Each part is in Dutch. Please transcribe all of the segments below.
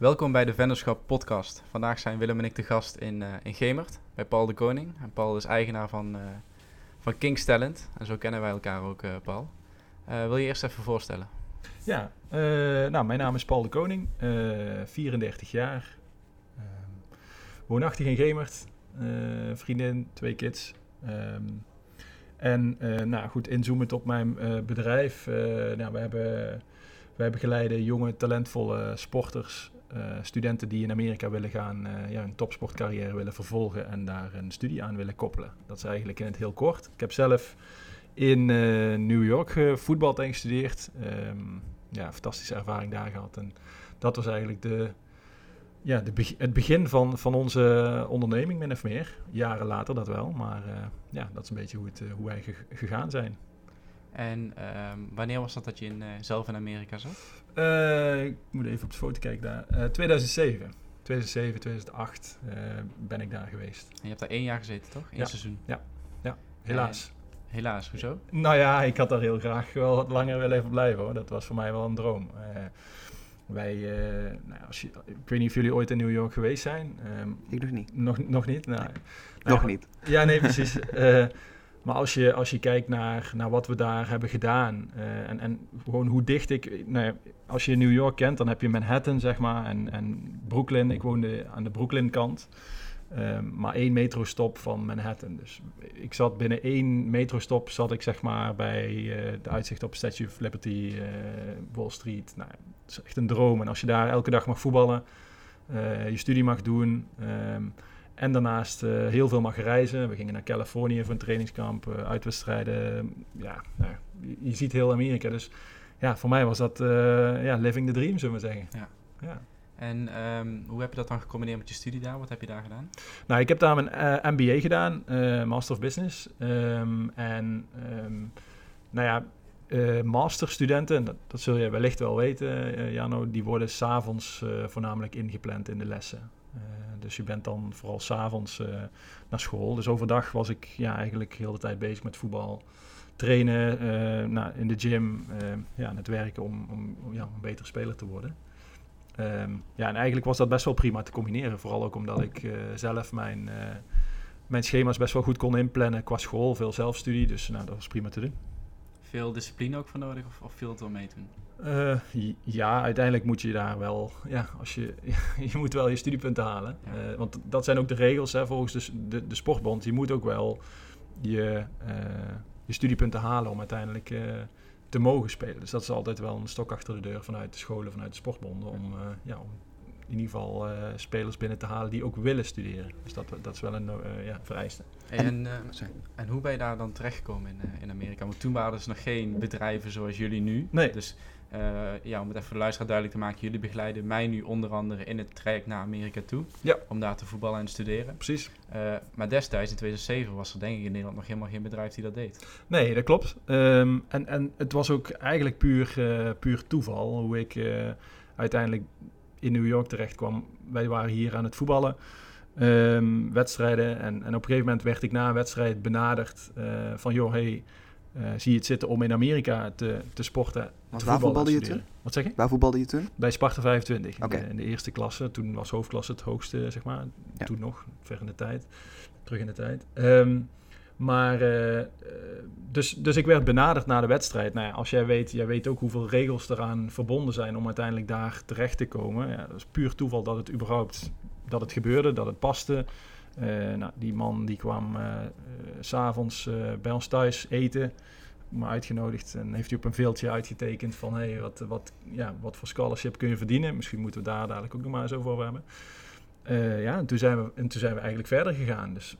Welkom bij de Venderschap Podcast. Vandaag zijn Willem en ik de gast in, uh, in Gemert bij Paul de Koning. En Paul is eigenaar van, uh, van King's Talent. En zo kennen wij elkaar ook, uh, Paul. wil je eerst even voorstellen? Ja, nou, mijn naam is Paul de Koning, 34 jaar. Ehm, woonachtig in Gemert, vriendin, twee kids. Um, en nou goed, inzoomend op mijn bedrijf. nou, we hebben wij begeleiden jonge, talentvolle sporters, studenten die in Amerika willen gaan, uh, ja, een topsportcarrière willen vervolgen en daar een studie aan willen koppelen. Dat is eigenlijk in het heel kort. Ik heb zelf in uh, New York voetbal gestudeerd. Um, ja, fantastische ervaring daar gehad. En dat was eigenlijk de, ja, de het begin van, van onze onderneming, min of meer. Jaren later dat wel, maar ja, dat is een beetje hoe, het, hoe wij gegaan zijn. En um, wanneer was dat dat je in, zelf in Amerika zat? Uh, ik moet even op de foto kijken daar. Uh, 2007. 2007, 2008 ben ik daar geweest. En je hebt daar één jaar gezeten, toch? Eén ja. seizoen? Ja, ja. helaas. helaas, hoezo? Nou ja, ik had daar heel graag wel wat langer willen even blijven hoor. Dat was voor mij wel een droom. wij, nou, als je, ik weet niet of jullie ooit in New York geweest zijn. Um, ik nog niet. Nog, nog niet? Nou, nee. nou, nog niet. Ja, nee, precies. Maar als je, als je kijkt naar, naar wat we daar hebben gedaan uh, en, en gewoon hoe dicht ik... Nou ja, als je New York kent, dan heb je Manhattan, zeg maar, en, en Brooklyn. Ik woonde aan de Brooklyn-kant. Um, maar één metrostop van Manhattan. Dus ik zat binnen één metrostop, zat ik zeg maar bij uh, de uitzicht op Statue of Liberty, uh, Wall Street. Nou, het is echt een droom. En als je daar elke dag mag voetballen, je studie mag doen... Um, en daarnaast uh, heel veel mag reizen. We gingen naar Californië voor een trainingskamp, uh, uitwedstrijden. Ja, nou, je, je, ziet heel Amerika. Dus ja, voor mij was dat uh, ja, living the dream, zullen we zeggen. Ja. ja. En um, hoe heb je dat dan gecombineerd met je studie daar? Wat heb je daar gedaan? Nou, ik heb daar mijn MBA gedaan, Master of Business. Um, en um, nou ja, masterstudenten, dat, dat zul je wellicht wel weten, Jano, die worden s'avonds voornamelijk ingepland in de lessen. Uh, dus je bent dan vooral s'avonds uh, naar school. Dus overdag was ik ja, eigenlijk heel de tijd bezig met voetbal. Trainen, uh, nou, in de gym, ja, het werken om, om, ja, een betere speler te worden. Um, ja, en eigenlijk was dat best wel prima te combineren. Vooral ook omdat ik zelf mijn, mijn schema's best wel goed kon inplannen qua school. Veel zelfstudie, dus nou, dat was prima te doen. Veel discipline ook voor nodig of, of viel het wel mee toen? Uh, ja, uiteindelijk moet je daar wel, ja, als je, je moet wel je studiepunten halen. Ja. Uh, want dat zijn ook de regels hè, volgens de, de, de, sportbond. Je moet ook wel je, uh, je studiepunten halen om uiteindelijk te mogen spelen. Dus dat is altijd wel een stok achter de deur vanuit de scholen, vanuit de sportbonden. Om, ja, om in ieder geval spelers binnen te halen die ook willen studeren. Dus dat, dat is wel een ja, vereiste. En, en, en, hoe ben je daar dan terechtgekomen in, in Amerika? Want toen waren er dus nog geen bedrijven zoals jullie nu. Nee. Dus uh, ja, om het even voor de luisteraar duidelijk te maken, jullie begeleiden mij nu onder andere in het traject naar Amerika toe. Ja. Om daar te voetballen en te studeren. Precies. Uh, maar destijds, in 2007, was er denk ik in Nederland nog helemaal geen bedrijf die dat deed. Nee, dat klopt. Um, en, en het was ook eigenlijk puur, uh, puur toeval hoe ik uiteindelijk in New York terecht kwam. Wij waren hier aan het voetballen. Um, wedstrijden. En, en op een gegeven moment werd ik na een wedstrijd benaderd van joh, hey, uh, zie je het zitten om in Amerika te, te sporten. Want waar voetbalde je toen? Wat zeg je? Waar voetbalde je toen? Bij Sparta 25. Okay. In, de, in, de, eerste klasse. Toen was hoofdklasse het hoogste, zeg maar. Ja. Toen nog, ver in de tijd. Terug in de tijd. Um, maar, uh, dus, dus ik werd benaderd na de wedstrijd. Nou ja, als jij weet, jij weet ook hoeveel regels eraan verbonden zijn om uiteindelijk daar terecht te komen. Ja, dat is puur toeval dat het überhaupt, dat het gebeurde, dat het paste. Uh, nou, die man die kwam uh, s'avonds bij ons thuis eten, me uitgenodigd en heeft hij op een veeltje uitgetekend van hey, wat, wat, ja, wat voor scholarship kun je verdienen. Misschien moeten we daar dadelijk ook nog maar eens over hebben. ja, en toen, zijn we, en toen zijn we eigenlijk verder gegaan. Dus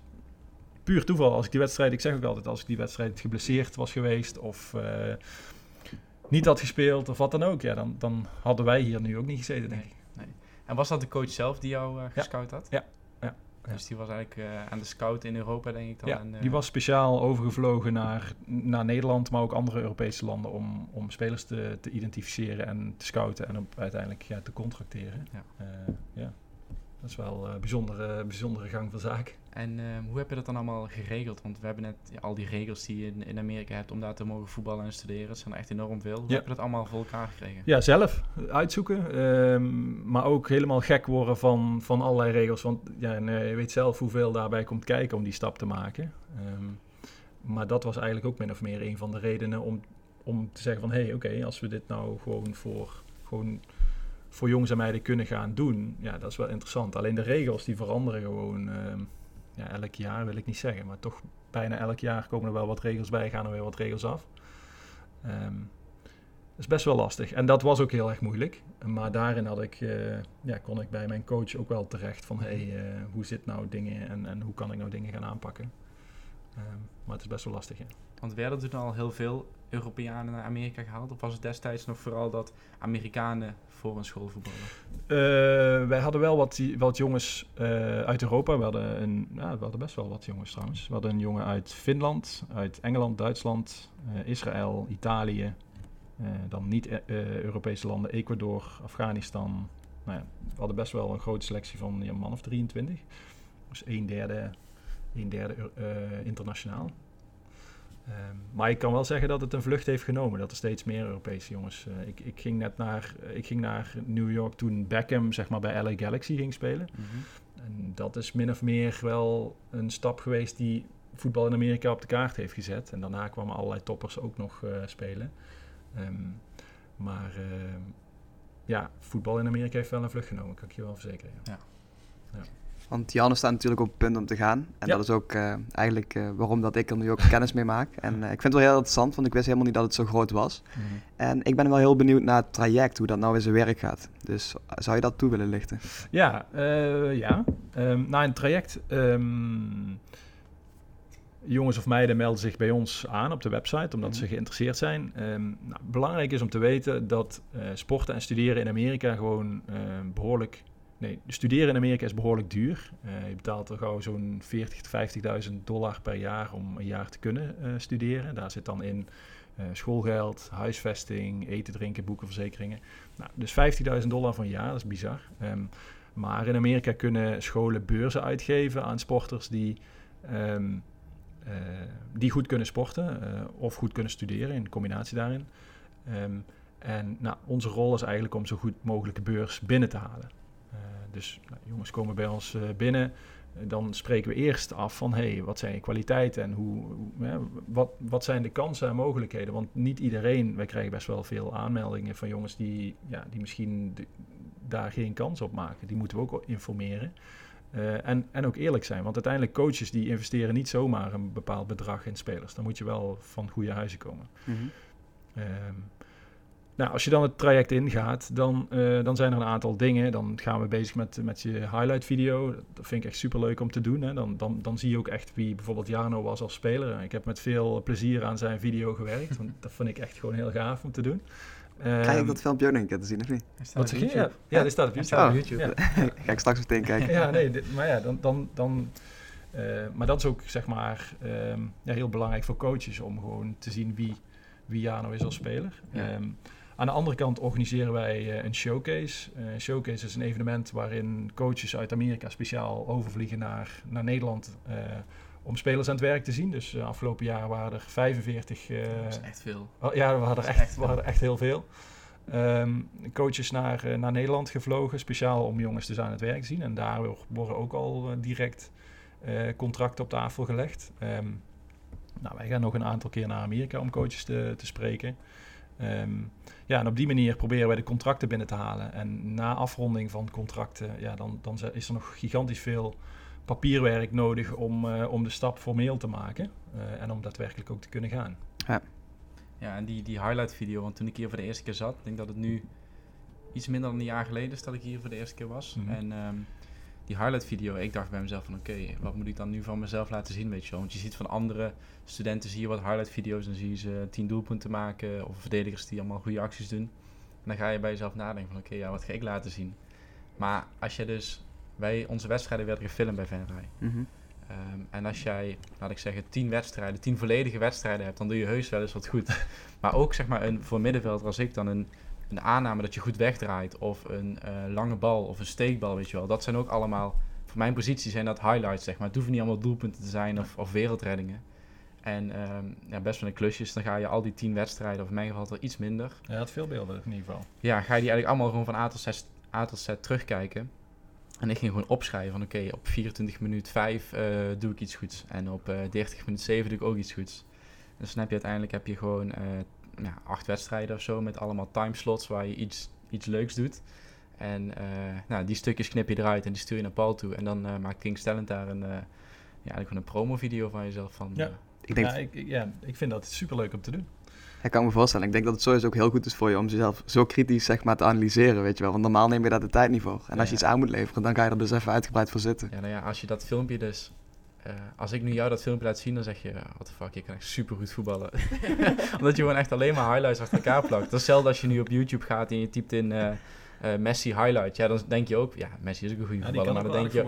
puur toeval, als ik die wedstrijd, ik zeg ook altijd, als ik die wedstrijd geblesseerd was geweest of niet had gespeeld of wat dan ook, ja, dan, dan hadden wij hier nu ook niet gezeten, denk ik. Nee. En was dat de coach zelf die jou gescout ja. had? Ja. ja. Ja. Dus die was eigenlijk uh, aan de scout in Europa, denk ik dan. Ja, en, uh, die was speciaal overgevlogen naar, naar Nederland, maar ook andere Europese landen om, om spelers te, te identificeren en te scouten en op, uiteindelijk ja, te contracteren. Ja. Uh, ja. Dat is wel een bijzondere, bijzondere gang van zaken. En ehm, hoe heb je dat dan allemaal geregeld? Want we hebben net al die regels die je in, in Amerika hebt om daar te mogen voetballen en studeren. Dat zijn er echt enorm veel. Hoe heb je dat allemaal voor elkaar gekregen? Ja, zelf uitzoeken. Ehm, maar ook helemaal gek worden van, van allerlei regels. Want ja, je weet zelf hoeveel daarbij komt kijken om die stap te maken. Ehm, maar dat was eigenlijk ook min of meer een van de redenen om, om te zeggen van... hé, hey, oké, als we dit nou gewoon voor, gewoon voor jongens en meiden kunnen gaan doen... ja, dat is wel interessant. Alleen de regels die veranderen gewoon ja, elk jaar wil ik niet zeggen, maar toch bijna elk jaar komen er wel wat regels bij, gaan er weer wat regels af. Dat is best wel lastig. En dat was ook heel erg moeilijk. Maar daarin had ik, uh, ja, kon ik bij mijn coach ook wel terecht van hey, uh, hoe zit nou dingen en, en hoe kan ik nou dingen gaan aanpakken. Um, maar het is best wel lastig. Want werden toen al heel veel Europeanen naar Amerika gehaald? Of was het destijds nog vooral dat Amerikanen voor een school voetballen? Uh, wij hadden wel wat, wat jongens uh, uit Europa. We hadden, een, ja, we hadden best wel wat jongens trouwens. We hadden een jongen uit Finland, uit Engeland, Duitsland, uh, Israël, Italië. dan niet-Europese landen, Ecuador, Afghanistan. Nou ja, we hadden best wel een grote selectie van een man of 23. Dus een derde, een derde internationaal. Ehm, maar ik kan wel zeggen dat het een vlucht heeft genomen. Dat er steeds meer Europese jongens. Uh, ik, ik, ging net naar, ik ging naar New York toen Beckham zeg maar, bij LA Galaxy ging spelen. Mhm. En dat is min of meer wel een stap geweest die voetbal in Amerika op de kaart heeft gezet. En daarna kwamen allerlei toppers ook nog uh, spelen. Um, maar uh, ja, voetbal in Amerika heeft wel een vlucht genomen, kan ik je wel verzekeren. Ja. ja. Want Janne staat natuurlijk op het punt om te gaan. En dat is ook uh, eigenlijk uh, waarom dat ik er nu ook kennis mee maak. En uh, ik vind het wel heel interessant, want ik wist helemaal niet dat het zo groot was. Mm -hmm. En ik ben wel heel benieuwd naar het traject, hoe dat nou in zijn werk gaat. Dus zou je dat toe willen lichten? Ja, ja. Um, nou, een traject... Um, jongens of meiden melden zich bij ons aan op de website, omdat mm -hmm. ze geïnteresseerd zijn. Um, nou, belangrijk is om te weten dat sporten en studeren in Amerika gewoon behoorlijk Nee, studeren in Amerika is behoorlijk duur. Uh, je betaalt er gauw zo'n 40.000 tot 50.000 dollar per jaar om een jaar te kunnen uh, studeren. Daar zit dan in uh, schoolgeld, huisvesting, eten, drinken, boeken, verzekeringen. Nou, dus 15.000 dollar van jaar, dat is bizar. Um, maar in Amerika kunnen scholen beurzen uitgeven aan sporters die, um, die goed kunnen sporten of goed kunnen studeren, in combinatie daarin. Um, en nou, onze rol is eigenlijk om zo goed mogelijke beurs binnen te halen dus nou, jongens komen bij ons uh, binnen. Dan spreken we eerst af van hey, wat zijn je kwaliteiten en hoe, hoe wat, wat zijn de kansen en mogelijkheden. Want niet iedereen, wij krijgen best wel veel aanmeldingen van jongens die, ja, die misschien de, daar geen kans op maken. Die moeten we ook informeren. Uh, en, en ook eerlijk zijn, want uiteindelijk coaches die investeren niet zomaar een bepaald bedrag in spelers. Dan moet je wel van goede huizen komen. Mm -hmm. um, nou, als je dan het traject ingaat, dan, uh, dan zijn er een aantal dingen. Dan gaan we bezig met, met je highlight video. Dat vind ik echt super leuk om te doen. Hè. Dan, dan, dan zie je ook echt wie bijvoorbeeld Jarno was als speler. Ik heb met veel plezier aan zijn video gewerkt. Want dat vind ik echt gewoon heel gaaf om te doen. Krijg ik ehm, dat filmpje ook nog een keer te zien, of niet? Wat zeg je? Ja, ja, die staat op YouTube. Oh. YouTube. Ja. Ga ik straks meteen kijken. ja, nee, dit, maar ja, dan... dan, dan uh, maar dat is ook, zeg maar, um, ja, heel belangrijk voor coaches om gewoon te zien wie, wie Jano is als speler. Ja. Um, aan de andere kant organiseren wij uh, een showcase. Uh, een showcase is een evenement waarin coaches uit Amerika speciaal overvliegen naar, naar Nederland uh, om spelers aan het werk te zien. Dus afgelopen jaar waren er 45. dat is echt veel. Oh, ja, we hadden echt, echt, we hadden echt heel veel. Um, coaches naar, naar Nederland gevlogen, speciaal om jongens dus aan het werk te zien. En daar worden ook al direct contracten op tafel gelegd. Um, nou, wij gaan nog een aantal keer naar Amerika om coaches te, te spreken. Um, ja, en op die manier proberen wij de contracten binnen te halen. En na afronding van contracten, ja, dan, dan is er nog gigantisch veel papierwerk nodig om, uh, om de stap formeel te maken. Uh, en om daadwerkelijk ook te kunnen gaan. Ja, ja en die, die highlight video, want toen ik hier voor de eerste keer zat, ik denk dat het nu iets minder dan een jaar geleden is dat ik hier voor de eerste keer was. Mm -hmm. En um, die highlight video, ik dacht bij mezelf van oké, okay, wat moet ik dan nu van mezelf laten zien, weet je wel. Want je ziet van andere studenten, zie je wat highlight video's en zie je ze tien doelpunten maken of verdedigers die allemaal goede acties doen. En dan ga je bij jezelf nadenken van oké, okay, ja, wat ga ik laten zien. Maar als je dus, wij, onze wedstrijden werden gefilmd bij Venray. Mm -hmm. um, en als jij, laat ik zeggen, tien wedstrijden, tien volledige wedstrijden hebt, dan doe je heus wel eens wat goed. maar ook zeg maar een, voor middenvelder als ik dan een een aanname dat je goed wegdraait, of een eh, lange bal of een steekbal, weet je wel. Dat zijn ook allemaal, voor mijn positie zijn dat highlights, zeg maar. Het hoeven niet allemaal doelpunten te zijn of, of wereldreddingen. En ehm, ja, best wel een klusjes, dan ga je al die tien wedstrijden, of in mijn geval er iets minder. Je had veel beelden in ieder geval. Ja, ga je die eigenlijk allemaal gewoon van A tot Z, A tot Z terugkijken. En ik ging gewoon opschrijven van oké, op 24 minuut 5 uh, doe ik iets goeds. En op uh, 30 minuut 7 doe ik ook iets goeds. Dus dan heb je uiteindelijk heb je gewoon ja, acht wedstrijden of zo met allemaal timeslots waar je iets, iets leuks doet. En uh, nou, die stukjes knip je eruit en die stuur je naar Paul toe. En dan uh, maakt King Stellent daar een, ja, eigenlijk een promo-video van jezelf van. Ja. Ik, denk ja, ik, ja, ik vind dat super leuk om te doen. Ik kan me voorstellen. Ik denk dat het sowieso ook heel goed is voor je om jezelf zo kritisch zeg maar, te analyseren, weet je wel. Want normaal neem je daar de tijd niet voor. En als je iets aan moet leveren, dan ga je er dus even uitgebreid voor zitten. Ja, nou ja, als je dat filmpje dus... Uh, als ik nu jou dat filmpje laat zien, dan zeg je... What the fuck, je kan echt super goed voetballen. Omdat je gewoon echt alleen maar highlights achter elkaar plakt. Dat is hetzelfde als je nu op YouTube gaat en je typt in... Uh, uh, Messi highlight. Ja, dan denk je ook, ja, Messi is ook een goede ja, voetballer. Maar dan denk je,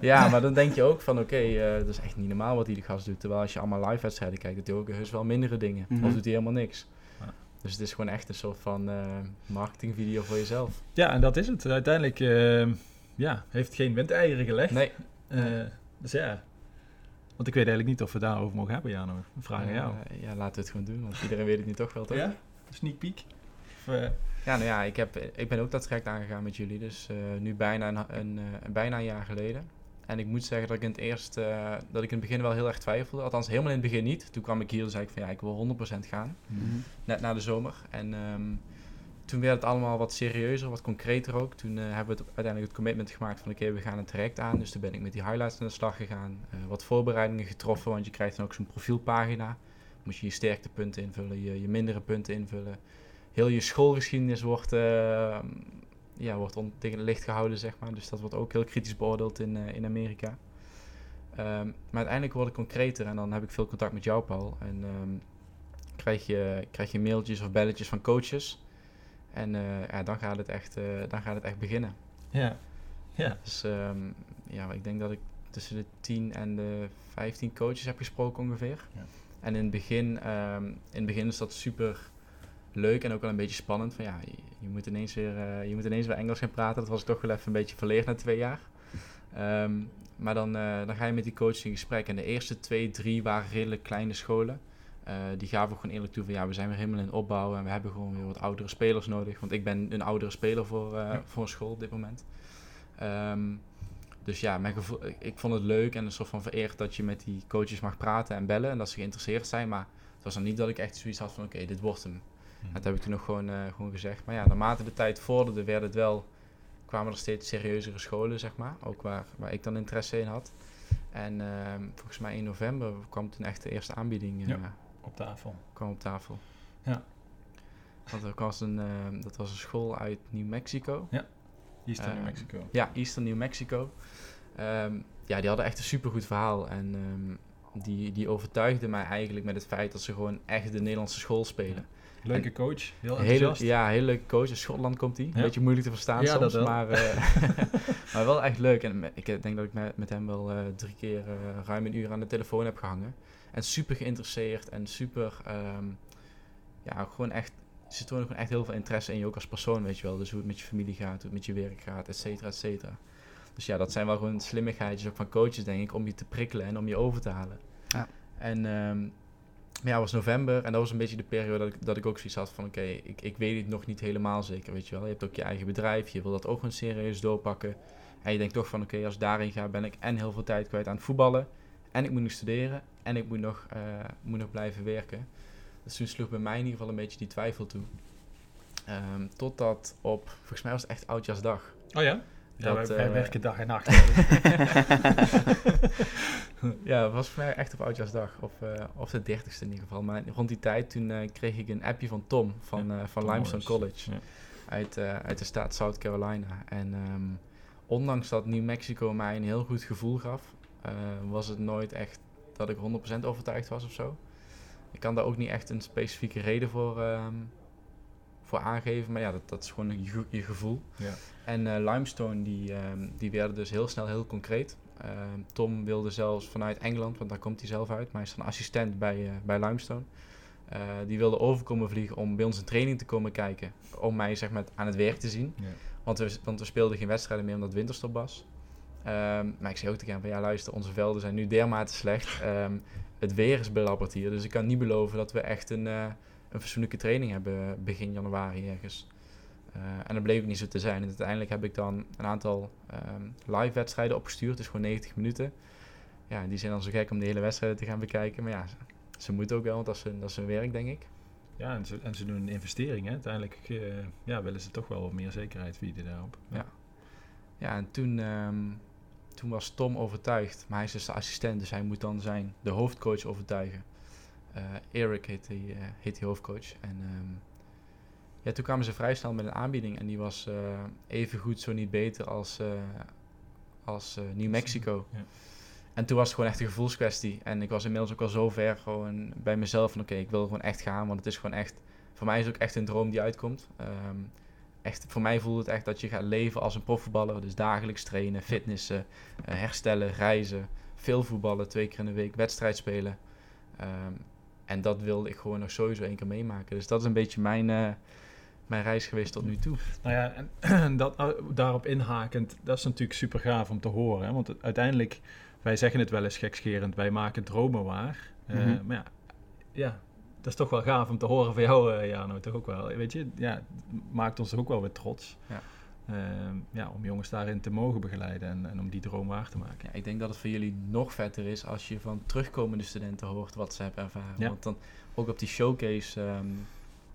ja, maar dan denk je ook van, oké, okay, uh, dat is echt niet normaal wat die de gast doet. Terwijl als je allemaal live wedstrijden kijkt, doet hij ook heus wel mindere dingen. Mm -hmm. Of doet hij helemaal niks. Ja. Dus het is gewoon echt een soort van uh, marketingvideo voor jezelf. Ja, en dat is het. Uiteindelijk, ja, heeft geen windeieren gelegd. Nee. dus ja, want ik weet eigenlijk niet of we daarover mogen hebben, Jano. Vraag aan jou. ja, laten we het gewoon doen, want iedereen weet het nu toch wel, toch? Ja? Sneak peek? Of, ja, nou ja, ik, heb, ik ben ook dat traject aangegaan met jullie. Dus uh, nu bijna een, een, uh, bijna een jaar geleden. En ik moet zeggen dat ik in het eerst, dat ik in het begin wel heel erg twijfelde. Althans, helemaal in het begin niet. Toen kwam ik hier en zei ik van ja, ik wil 100% gaan. Mm -hmm. Net na de zomer. En um, toen werd het allemaal wat serieuzer, wat concreter ook. Toen hebben we het, uiteindelijk het commitment gemaakt van oké, we gaan een traject aan. Dus toen ben ik met die highlights aan de slag gegaan. wat voorbereidingen getroffen, want je krijgt dan ook zo'n profielpagina. Moet je je sterktepunten invullen, je, je mindere punten invullen heel je schoolgeschiedenis wordt, uh, ja, wordt tegen het licht gehouden, zeg maar. Dus dat wordt ook heel kritisch beoordeeld in, in Amerika. Um, maar uiteindelijk wordt het concreter en dan heb ik veel contact met jou, Paul. En um, krijg, je, krijg je mailtjes of belletjes van coaches. En uh, ja, dan, gaat het echt, dan gaat het echt beginnen. Ja. ja. Dus um, ja, ik denk dat ik tussen de 10 en de 15 coaches heb gesproken ongeveer. Ja. En in het begin, in het begin is dat super leuk en ook wel een beetje spannend. Van ja, je, je moet, ineens weer, uh, je moet ineens weer Engels gaan praten. Dat was ik toch wel even een beetje verleerd na twee jaar. Um, maar dan, uh, dan ga je met die coach in gesprek. En de eerste twee, drie waren redelijk kleine scholen. Uh, die gaven gewoon eerlijk toe van ja, we zijn weer helemaal in opbouw en we hebben gewoon weer wat oudere spelers nodig. Want ik ben een oudere speler voor, ja. voor een school op dit moment. Um, dus ja, mijn gevoel, ik vond het leuk en een soort van vereerd dat je met die coaches mag praten en bellen en dat ze geïnteresseerd zijn. Maar het was dan niet dat ik echt zoiets had van oké, okay, dit wordt hem. Mm. Dat heb ik toen nog gewoon, uh, gewoon gezegd. Maar ja, naarmate de tijd vorderde, werd het wel, kwamen er steeds serieuzere scholen, zeg maar. Ook waar, waar ik dan interesse in had. En uh, volgens mij in november kwam toen echt de eerste aanbieding. Uh, ja, op tafel. Kwam op tafel. Ja. Want dat was een, uh, dat was een school uit New Mexico. Ja, Eastern New Mexico. Ja, Eastern New Mexico. Um, ja, die hadden echt een supergoed verhaal. En um, die, die overtuigde mij eigenlijk met het feit dat ze gewoon echt de Nederlandse school spelen. Ja. Leuke en coach, heel enthousiast. Hele, ja, hele leuke coach. In Schotland komt hij. Ja. Beetje moeilijk te verstaan ja, soms, maar, uh, maar wel echt leuk. En ik denk dat ik met, met hem wel uh, drie keer uh, ruim een uur aan de telefoon heb gehangen. En super geïnteresseerd en super, um, ja, gewoon echt, ze tonen gewoon echt heel veel interesse in je ook als persoon, weet je wel. Dus hoe het met je familie gaat, hoe het met je werk gaat, et cetera, et cetera. Dus ja, dat zijn wel gewoon slimmigheidjes ook van coaches, denk ik, om je te prikkelen en om je over te halen. Ja. En um, maar ja, het was november en dat was een beetje de periode dat ik, dat ik ook zoiets had van... oké, okay, ik, ik weet het nog niet helemaal zeker, weet je wel. Je hebt ook je eigen bedrijf, je wil dat ook gewoon serieus doorpakken. En je denkt toch van, oké, okay, als ik daarin ga, ben ik en heel veel tijd kwijt aan het voetballen... en ik moet nog studeren en ik moet nog, uh, moet nog blijven werken. Dus toen sloeg bij mij in ieder geval een beetje die twijfel toe. Um, totdat op, volgens mij was het echt Oudjaarsdag. Oh ja? Ja, dat, wij, wij uh, werken dag en nacht. ja, het was voor mij echt op Oudjaarsdag. Of, uh, of de dertigste in ieder geval. Maar rond die tijd toen uh, kreeg ik een appje van Tom van, ja, van Tom Limestone College. Ja. Uit, uit de staat South Carolina. En um, ondanks dat New Mexico mij een heel goed gevoel gaf, was het nooit echt dat ik 100% overtuigd was of zo. Ik kan daar ook niet echt een specifieke reden voor, um, voor aangeven. Maar ja, dat, dat is gewoon je, je gevoel. Ja. En uh, Limestone, die, um, die werden dus heel snel heel concreet. Uh, Tom wilde zelfs vanuit Engeland, want daar komt hij zelf uit, maar hij is dan assistent bij, uh, bij Limestone. die wilde overkomen vliegen om bij ons een training te komen kijken. Om mij zeg maar aan het werk te zien. Ja. Want, we, want we speelden geen wedstrijden meer omdat winterstop was. Ehm, maar ik zei ook tegen hem van ja luister, onze velden zijn nu dermate slecht. Ehm, het weer is belabberd hier. Dus ik kan niet beloven dat we echt een, uh, een fatsoenlijke training hebben begin januari ergens. Uh, en dat bleef ook niet zo te zijn. En uiteindelijk heb ik dan een aantal um, live wedstrijden opgestuurd. Dus gewoon 90 minuten. Ja, die zijn dan zo gek om de hele wedstrijden te gaan bekijken. Maar ja, ze, ze moeten ook wel, want dat is, hun, dat is hun werk, denk ik. Ja, en ze, en ze doen een investering. Hè? Uiteindelijk uh, ja, willen ze toch wel wat meer zekerheid bieden daarop. Ja, ja. ja en toen, um, toen was Tom overtuigd. Maar hij is dus de assistent, dus hij moet dan zijn de hoofdcoach overtuigen. Uh, Eric heet die, uh, heet die hoofdcoach. En um, ja, toen kwamen ze vrij snel met een aanbieding. En die was uh, even goed, zo niet beter als, als New Mexico. Ja. En toen was het gewoon echt een gevoelskwestie. En ik was inmiddels ook al zo ver gewoon bij mezelf van oké, ik wil gewoon echt gaan. Want het is gewoon echt, voor mij is het ook echt een droom die uitkomt. Um, echt, voor mij voelt het echt dat je gaat leven als een profvoetballer. Dus dagelijks trainen, fitnessen, uh, herstellen, reizen, veel voetballen, twee keer in de week, wedstrijd spelen. Um, en dat wilde ik gewoon nog sowieso één keer meemaken. Dus dat is een beetje mijn, uh, mijn reis geweest tot nu toe. Nou ja, en dat, uh, daarop inhakend, dat is natuurlijk super gaaf om te horen. Hè? Want uiteindelijk wij zeggen het wel eens gekscherend, wij maken dromen waar. Mm -hmm. maar ja, ja, dat is toch wel gaaf om te horen van jou, uh, Jano, toch ook wel. Weet je, ja, maakt ons ook wel weer trots. Ja. Uh, ja, om jongens daarin te mogen begeleiden en, en, om die droom waar te maken. Ja, ik denk dat het voor jullie nog vetter is als je van terugkomende studenten hoort wat ze hebben ervaren. Ja. Want dan ook op die showcase, um,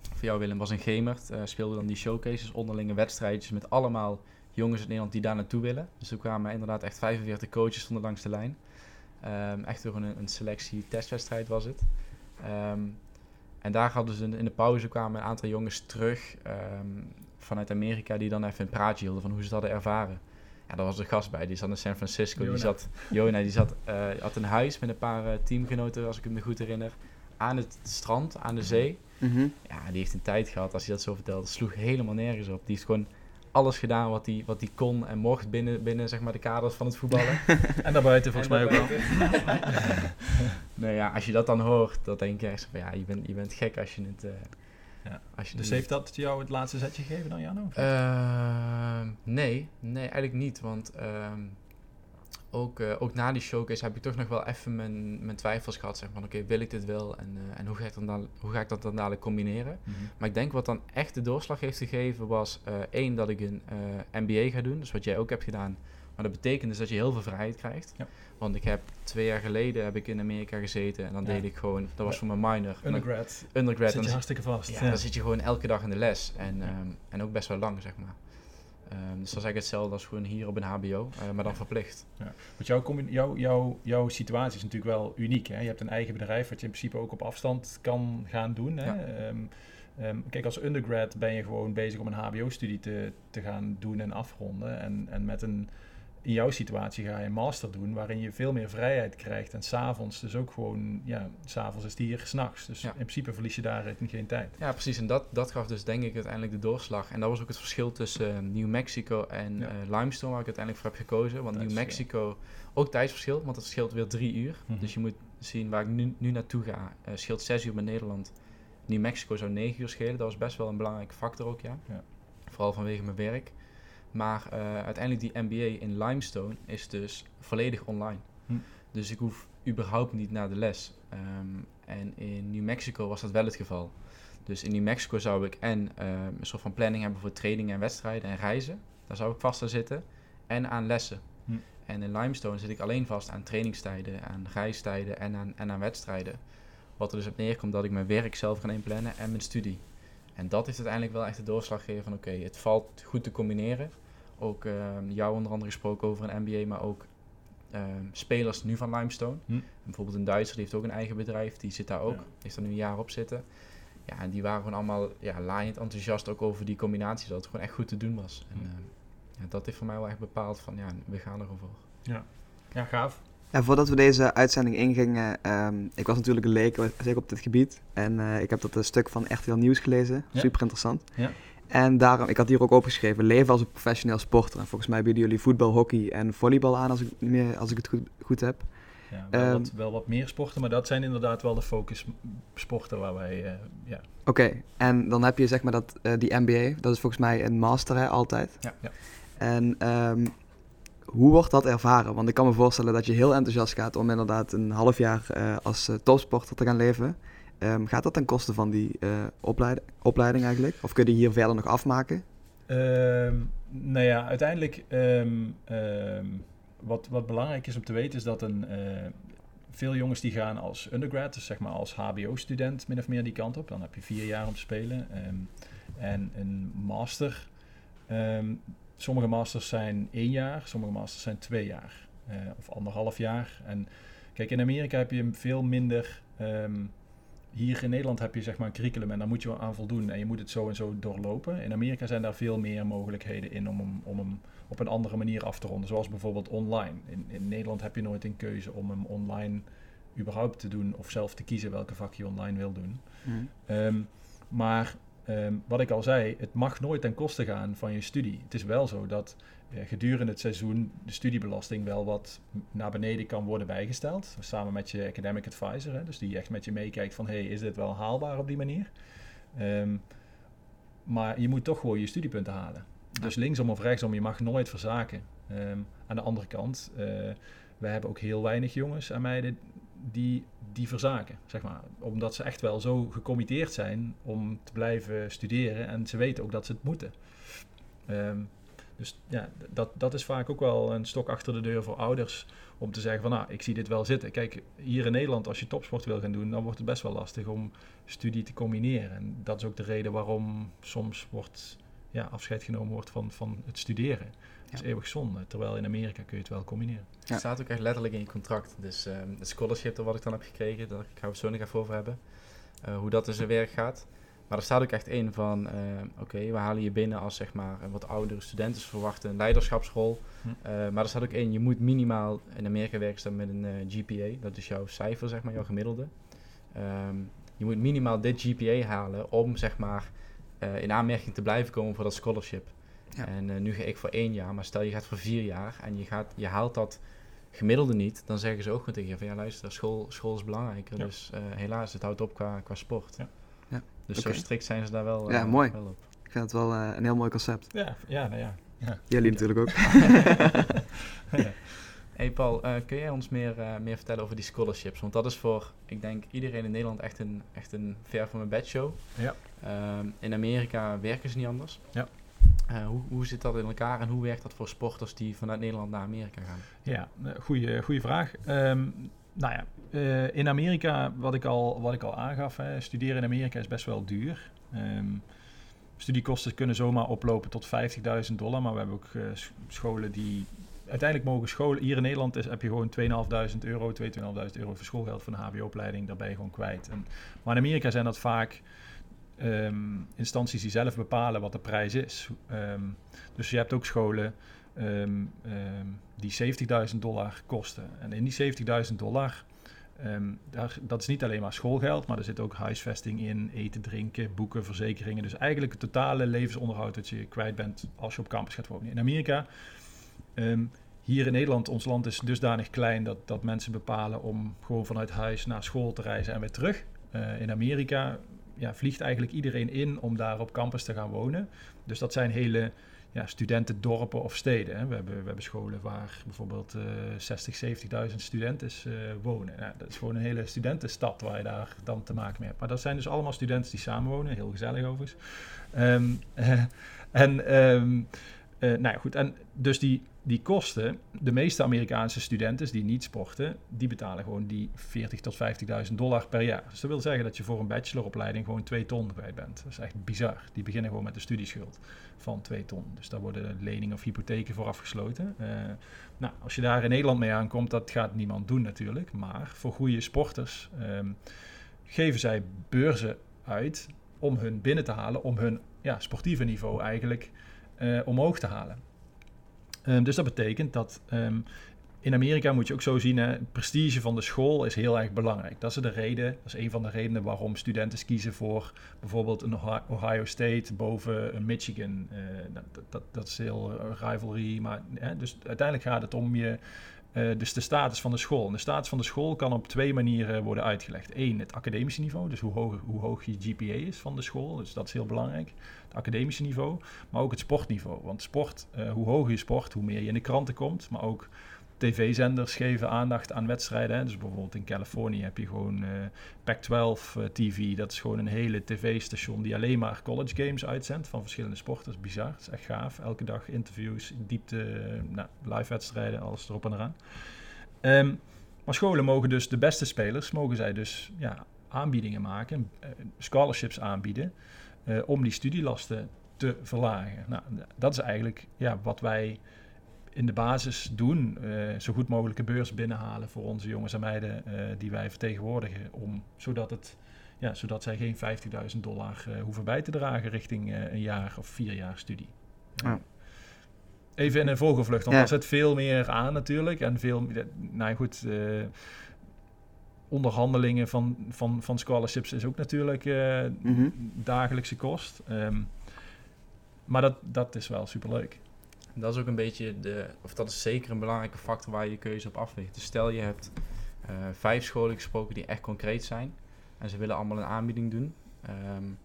voor jou Willem was een Gemert, uh, speelde dan die showcases, onderlinge wedstrijdjes met allemaal jongens in Nederland die daar naartoe willen. Dus er kwamen inderdaad echt 45 coaches stonden langs de lijn. Um, echt door een, een selectie testwedstrijd was het. Um, en daar hadden ze in de pauze kwamen een aantal jongens terug um, vanuit Amerika die dan even een praatje hielden van hoe ze dat hadden ervaren. Ja, daar was een gast bij, die zat in San Francisco. Jona. Die zat, Jona, die zat, uh, had een huis met een paar uh, teamgenoten, als ik me goed herinner, aan het strand, aan de zee. Mm -hmm. Ja, die heeft een tijd gehad, als hij dat zo vertelde, sloeg helemaal nergens op. Die is gewoon alles gedaan wat hij wat kon en mocht binnen, binnen zeg maar, de kaders van het voetballen. en daarbuiten volgens mij ook wel. nee, ja, als je dat dan hoort, dan denk je echt van ja, je bent, je bent gek als je het... Uh, ja. als je dus heeft dat jou het laatste zetje gegeven dan, Jano? Uh, nee, nee, eigenlijk niet. Want uh, ook, uh, ook na die showcase heb ik toch nog wel even mijn, mijn twijfels gehad. Zeg van oké, okay, wil ik dit wel en, uh, en hoe, ga ik dan, hoe ga ik dat dan dadelijk combineren? Mm -hmm. Maar ik denk wat dan echt de doorslag heeft gegeven was uh, één dat ik een MBA ga doen. Dus wat jij ook hebt gedaan. Maar dat betekent dus dat je heel veel vrijheid krijgt. Ja. Want ik heb twee jaar geleden heb ik in Amerika gezeten en dan ja. deed ik gewoon, dat was voor mijn minor. Undergrad. Undergrad. Zit je hartstikke vast. Ja, dan zit je gewoon elke dag in de les. En, um, en ook best wel lang, zeg maar. Um, dus dat is eigenlijk hetzelfde als gewoon hier op een HBO, uh, maar dan verplicht. Ja. Want jouw, jou, jou, jouw situatie is natuurlijk wel uniek. Hè? Je hebt een eigen bedrijf wat je in principe ook op afstand kan gaan doen. Hè? Ja. Um, um, kijk, als undergrad ben je gewoon bezig om een HBO-studie te, te gaan doen en afronden. En, en met een, in jouw situatie ga je een master doen waarin je veel meer vrijheid krijgt. En s'avonds dus ook gewoon, ja, s'avonds is die hier s'nachts. Dus ja. in principe verlies je daar geen tijd. Ja, precies. En dat, dat gaf dus denk ik uiteindelijk de doorslag. En dat was ook het verschil tussen uh, New Mexico en ja. uh, Limestone, waar ik uiteindelijk voor heb gekozen. Want New Mexico, ook tijdsverschil, want het scheelt weer drie uur. Mm -hmm. Dus je moet zien waar ik nu, nu naartoe ga. Uh, scheelt zes uur met Nederland. New Mexico zou negen uur schelen. Dat was best wel een belangrijke factor ook, ja. ja. Vooral vanwege mijn werk. Maar uh, uiteindelijk die MBA in Limestone is dus volledig online. Hm. Dus ik hoef überhaupt niet naar de les. Um, en in New Mexico was dat wel het geval. Dus in New Mexico zou ik en um, een soort van planning hebben voor trainingen en wedstrijden en reizen. Daar zou ik vast aan zitten. En aan lessen. Hm. En in Limestone zit ik alleen vast aan trainingstijden, aan reistijden en aan, en aan wedstrijden. Wat er dus op neerkomt dat ik mijn werk zelf ga inplannen en mijn studie. En dat is uiteindelijk wel echt de doorslag gegeven van oké, okay, het valt goed te combineren. Ook uh, jou onder andere gesproken over een MBA, maar ook uh, spelers nu van Limestone. Hm. Bijvoorbeeld een Duitser, die heeft ook een eigen bedrijf, die zit daar ook, ja. heeft er nu een jaar op zitten. Ja, en die waren gewoon allemaal ja, laaiend enthousiast ook over die combinatie, dat het gewoon echt goed te doen was. En uh, ja, dat heeft voor mij wel echt bepaald van ja, we gaan er gewoon voor. Ja, ja gaaf. Ja, voordat we deze uitzending ingingen, um, ik was natuurlijk een leek, zeker op dit gebied. En uh, ik heb dat een stuk van RTL Nieuws gelezen, ja. super interessant. Ja. En daarom, ik had hier ook opgeschreven, leven als een professioneel sporter. En volgens mij bieden jullie voetbal, hockey en volleybal aan, als ik, meer, als ik het goed, goed heb. Ja, wel, wat, wel, wat, meer sporten, maar dat zijn inderdaad wel de focus sporten waar wij, ja. Oké, en dan heb je zeg maar dat, die MBA, dat is volgens mij een master hè, altijd. Ja. ja. En um, hoe wordt dat ervaren? Want ik kan me voorstellen dat je heel enthousiast gaat om inderdaad een half jaar uh, als topsporter te gaan leven. Um, gaat dat ten koste van die uh, opleiding, opleiding eigenlijk? Of kun je hier verder nog afmaken? Um, nou ja, uiteindelijk um, wat, wat belangrijk is om te weten is dat een, veel jongens die gaan als undergrad, dus zeg maar als hbo-student min of meer die kant op. Dan heb je vier jaar om te spelen. en een master Sommige masters zijn één jaar, sommige masters zijn twee jaar uh, of anderhalf jaar. En kijk, in Amerika heb je veel minder. Hier in Nederland heb je zeg maar een curriculum en daar moet je aan voldoen en je moet het zo en zo doorlopen. In Amerika zijn daar veel meer mogelijkheden in om hem, om hem op een andere manier af te ronden, zoals bijvoorbeeld online. In, in Nederland heb je nooit een keuze om hem online überhaupt te doen of zelf te kiezen welke vak je online wil doen. Mm. Um, maar Ehm, wat ik al zei, het mag nooit ten koste gaan van je studie. Het is wel zo dat gedurende het seizoen de studiebelasting wel wat naar beneden kan worden bijgesteld. Samen met je academic advisor, hè, dus die echt met je meekijkt van hey, is dit wel haalbaar op die manier? Um, maar je moet toch gewoon je studiepunten halen. Dus linksom of rechtsom, je mag nooit verzaken. Um, aan de andere kant, uh, we hebben ook heel weinig jongens en meiden die, die verzaken, zeg maar. Omdat ze echt wel zo gecommitteerd zijn om te blijven studeren en ze weten ook dat ze het moeten. Um, dus ja, dat, dat is vaak ook wel een stok achter de deur voor ouders om te zeggen van nou, ik zie dit wel zitten. Kijk, hier in Nederland als je topsport wil gaan doen, dan wordt het best wel lastig om studie te combineren. En dat is ook de reden waarom soms wordt, ja, afscheid genomen wordt van, van het studeren. Dat is eeuwig zonde, terwijl in Amerika kun je het wel combineren. Het staat ook echt letterlijk in je contract. Dus uh, het scholarship wat ik dan heb gekregen, daar gaan we zo nog even over hebben. Uh, hoe dat in zijn werk gaat. Maar er staat ook echt in van, uh, oké, okay, we halen je binnen als zeg maar een wat oudere studenten. Verwachten een leiderschapsrol. Hm. Uh, maar er staat ook in, je moet minimaal, in Amerika werken ze met een GPA. Dat is jouw cijfer, zeg maar, jouw gemiddelde. Um, je moet minimaal dit GPA halen om zeg maar in aanmerking te blijven komen voor dat scholarship. Ja. En nu ga ik voor één jaar, maar stel je gaat voor vier jaar en je, gaat, je haalt dat gemiddelde niet, dan zeggen ze ook gewoon tegen je van ja luister, school, school is belangrijker. Dus helaas, het houdt op qua, qua sport. Ja. Dus okay. zo strikt zijn ze daar wel, ja, uh, mooi. wel op. Ik vind het wel een heel mooi concept. Ja, ja, nou ja. ja. Jullie natuurlijk ook. Hey Paul, kun jij ons meer, meer vertellen over die scholarships? Want dat is voor, ik denk, iedereen in Nederland echt een, echt een ver van mijn bed show. Ja. Um, in Amerika werken ze niet anders. Ja. Uh, hoe, hoe zit dat in elkaar en hoe werkt dat voor sporters die vanuit Nederland naar Amerika gaan? Ja, goede, goede vraag. Um, nou ja, uh, in Amerika, wat ik al, wat ik al aangaf, hè, studeren in Amerika is best wel duur. Um, studiekosten kunnen zomaar oplopen tot 50.000 dollar, maar we hebben ook uh, scholen die uiteindelijk mogen scholen. Hier in Nederland is, heb je gewoon 2.500 euro, 2.500 euro voor schoolgeld voor een HBO-opleiding, daar ben je gewoon kwijt. En, maar in Amerika zijn dat vaak um, instanties die zelf bepalen wat de prijs is. Um, dus je hebt ook scholen um, die 70.000 dollar kosten. En in die 70.000 dollar, daar, dat is niet alleen maar schoolgeld, maar er zit ook huisvesting in, eten, drinken, boeken, verzekeringen. Dus eigenlijk het totale levensonderhoud dat je kwijt bent als je op campus gaat wonen. In Amerika hier in Nederland, ons land is dusdanig klein dat, dat mensen bepalen om gewoon vanuit huis naar school te reizen en weer terug. Uh, in Amerika ja, vliegt eigenlijk iedereen in om daar op campus te gaan wonen. Dus dat zijn hele ja, studentendorpen of steden. Hè. We, hebben, we hebben scholen waar bijvoorbeeld uh, 60, 70.000 studenten wonen. Ja, dat is gewoon een hele studentenstad waar je daar dan te maken mee hebt. Maar dat zijn dus allemaal studenten die samenwonen. Heel gezellig overigens. Um, en um, uh, nou ja, goed. En dus die, die kosten, de meeste Amerikaanse studenten die niet sporten, die betalen gewoon die 40 tot 50.000 dollar per jaar. Dus dat wil zeggen dat je voor een bacheloropleiding gewoon 2 ton kwijt bent. Dat is echt bizar. Die beginnen gewoon met een studieschuld van 2 ton. Dus daar worden leningen of hypotheken voor afgesloten. Uh, nou, als je daar in Nederland mee aankomt, dat gaat niemand doen natuurlijk. Maar voor goede sporters um, geven zij beurzen uit om hun binnen te halen, om hun ja, sportieve niveau eigenlijk uh, omhoog te halen. Um, dus dat betekent dat um, in Amerika moet je ook zo zien, het prestige van de school is heel erg belangrijk. Dat is de reden, dat is een van de redenen waarom studenten kiezen voor bijvoorbeeld een Ohio State boven een Michigan. Uh, dat, dat, dat, is heel rivalry, maar dus uiteindelijk gaat het om je dus de status van de school. De status van de school kan op twee manieren worden uitgelegd. Eén, het academische niveau, dus hoe hoog, hoe je GPA is van de school. Dus dat is heel belangrijk. Het academische niveau, maar ook het sportniveau. Want sport, hoe hoger je sport, hoe meer je in de kranten komt. Maar ook tv-zenders geven aandacht aan wedstrijden. Hè. Dus bijvoorbeeld in Californië heb je gewoon uh, Pac-12 uh, TV. Dat is gewoon een hele tv-station die alleen maar college games uitzendt van verschillende sporten. Dat is bizar, dat is echt gaaf. Elke dag interviews, diepte, uh, nou, live wedstrijden, alles erop en eraan. Um, maar scholen mogen dus de beste spelers, mogen zij dus ja, aanbiedingen maken, scholarships aanbieden, om die studielasten te verlagen. Nou, dat is eigenlijk ja, wat wij in de basis doen. Uh, zo goed mogelijke beurs binnenhalen voor onze jongens en meiden uh, die wij vertegenwoordigen. Om, zodat, het, ja, zodat zij geen 50.000 dollar uh, hoeven bij te dragen richting een jaar of vier jaar studie. Ja. Even in een vogelvlucht, want ja. er zit veel meer aan natuurlijk. En veel, nou goed, onderhandelingen van, van, van scholarships is ook natuurlijk mm -hmm. dagelijkse kost. Um, maar dat, dat is wel superleuk dat is ook een beetje de, of dat is zeker een belangrijke factor waar je je keuze op afweegt. Dus stel je hebt uh, vijf scholen gesproken die echt concreet zijn en ze willen allemaal een aanbieding doen. Um,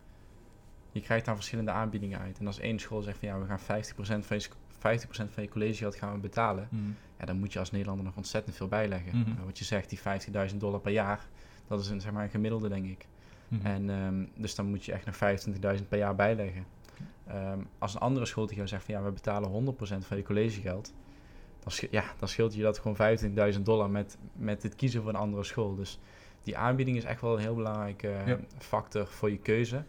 je krijgt daar verschillende aanbiedingen uit. En als één school zegt van ja, we gaan 50% van je, 50% van je collegegeld gaan we betalen, mm. ja, dan moet je als Nederlander nog ontzettend veel bijleggen. Mm -hmm. uh, wat je zegt, die 50.000 dollar per jaar, dat is een, zeg maar, een gemiddelde, denk ik. Mm -hmm. En um, dus dan moet je echt nog 25.000 per jaar bijleggen. Um, als een andere school tegen jou zegt van ja, we betalen 100% van je collegegeld, dan, ja, dan scheelt je dat gewoon 25.000 dollar met, met het kiezen voor een andere school. Dus die aanbieding is echt wel een heel belangrijke ja. factor voor je keuze.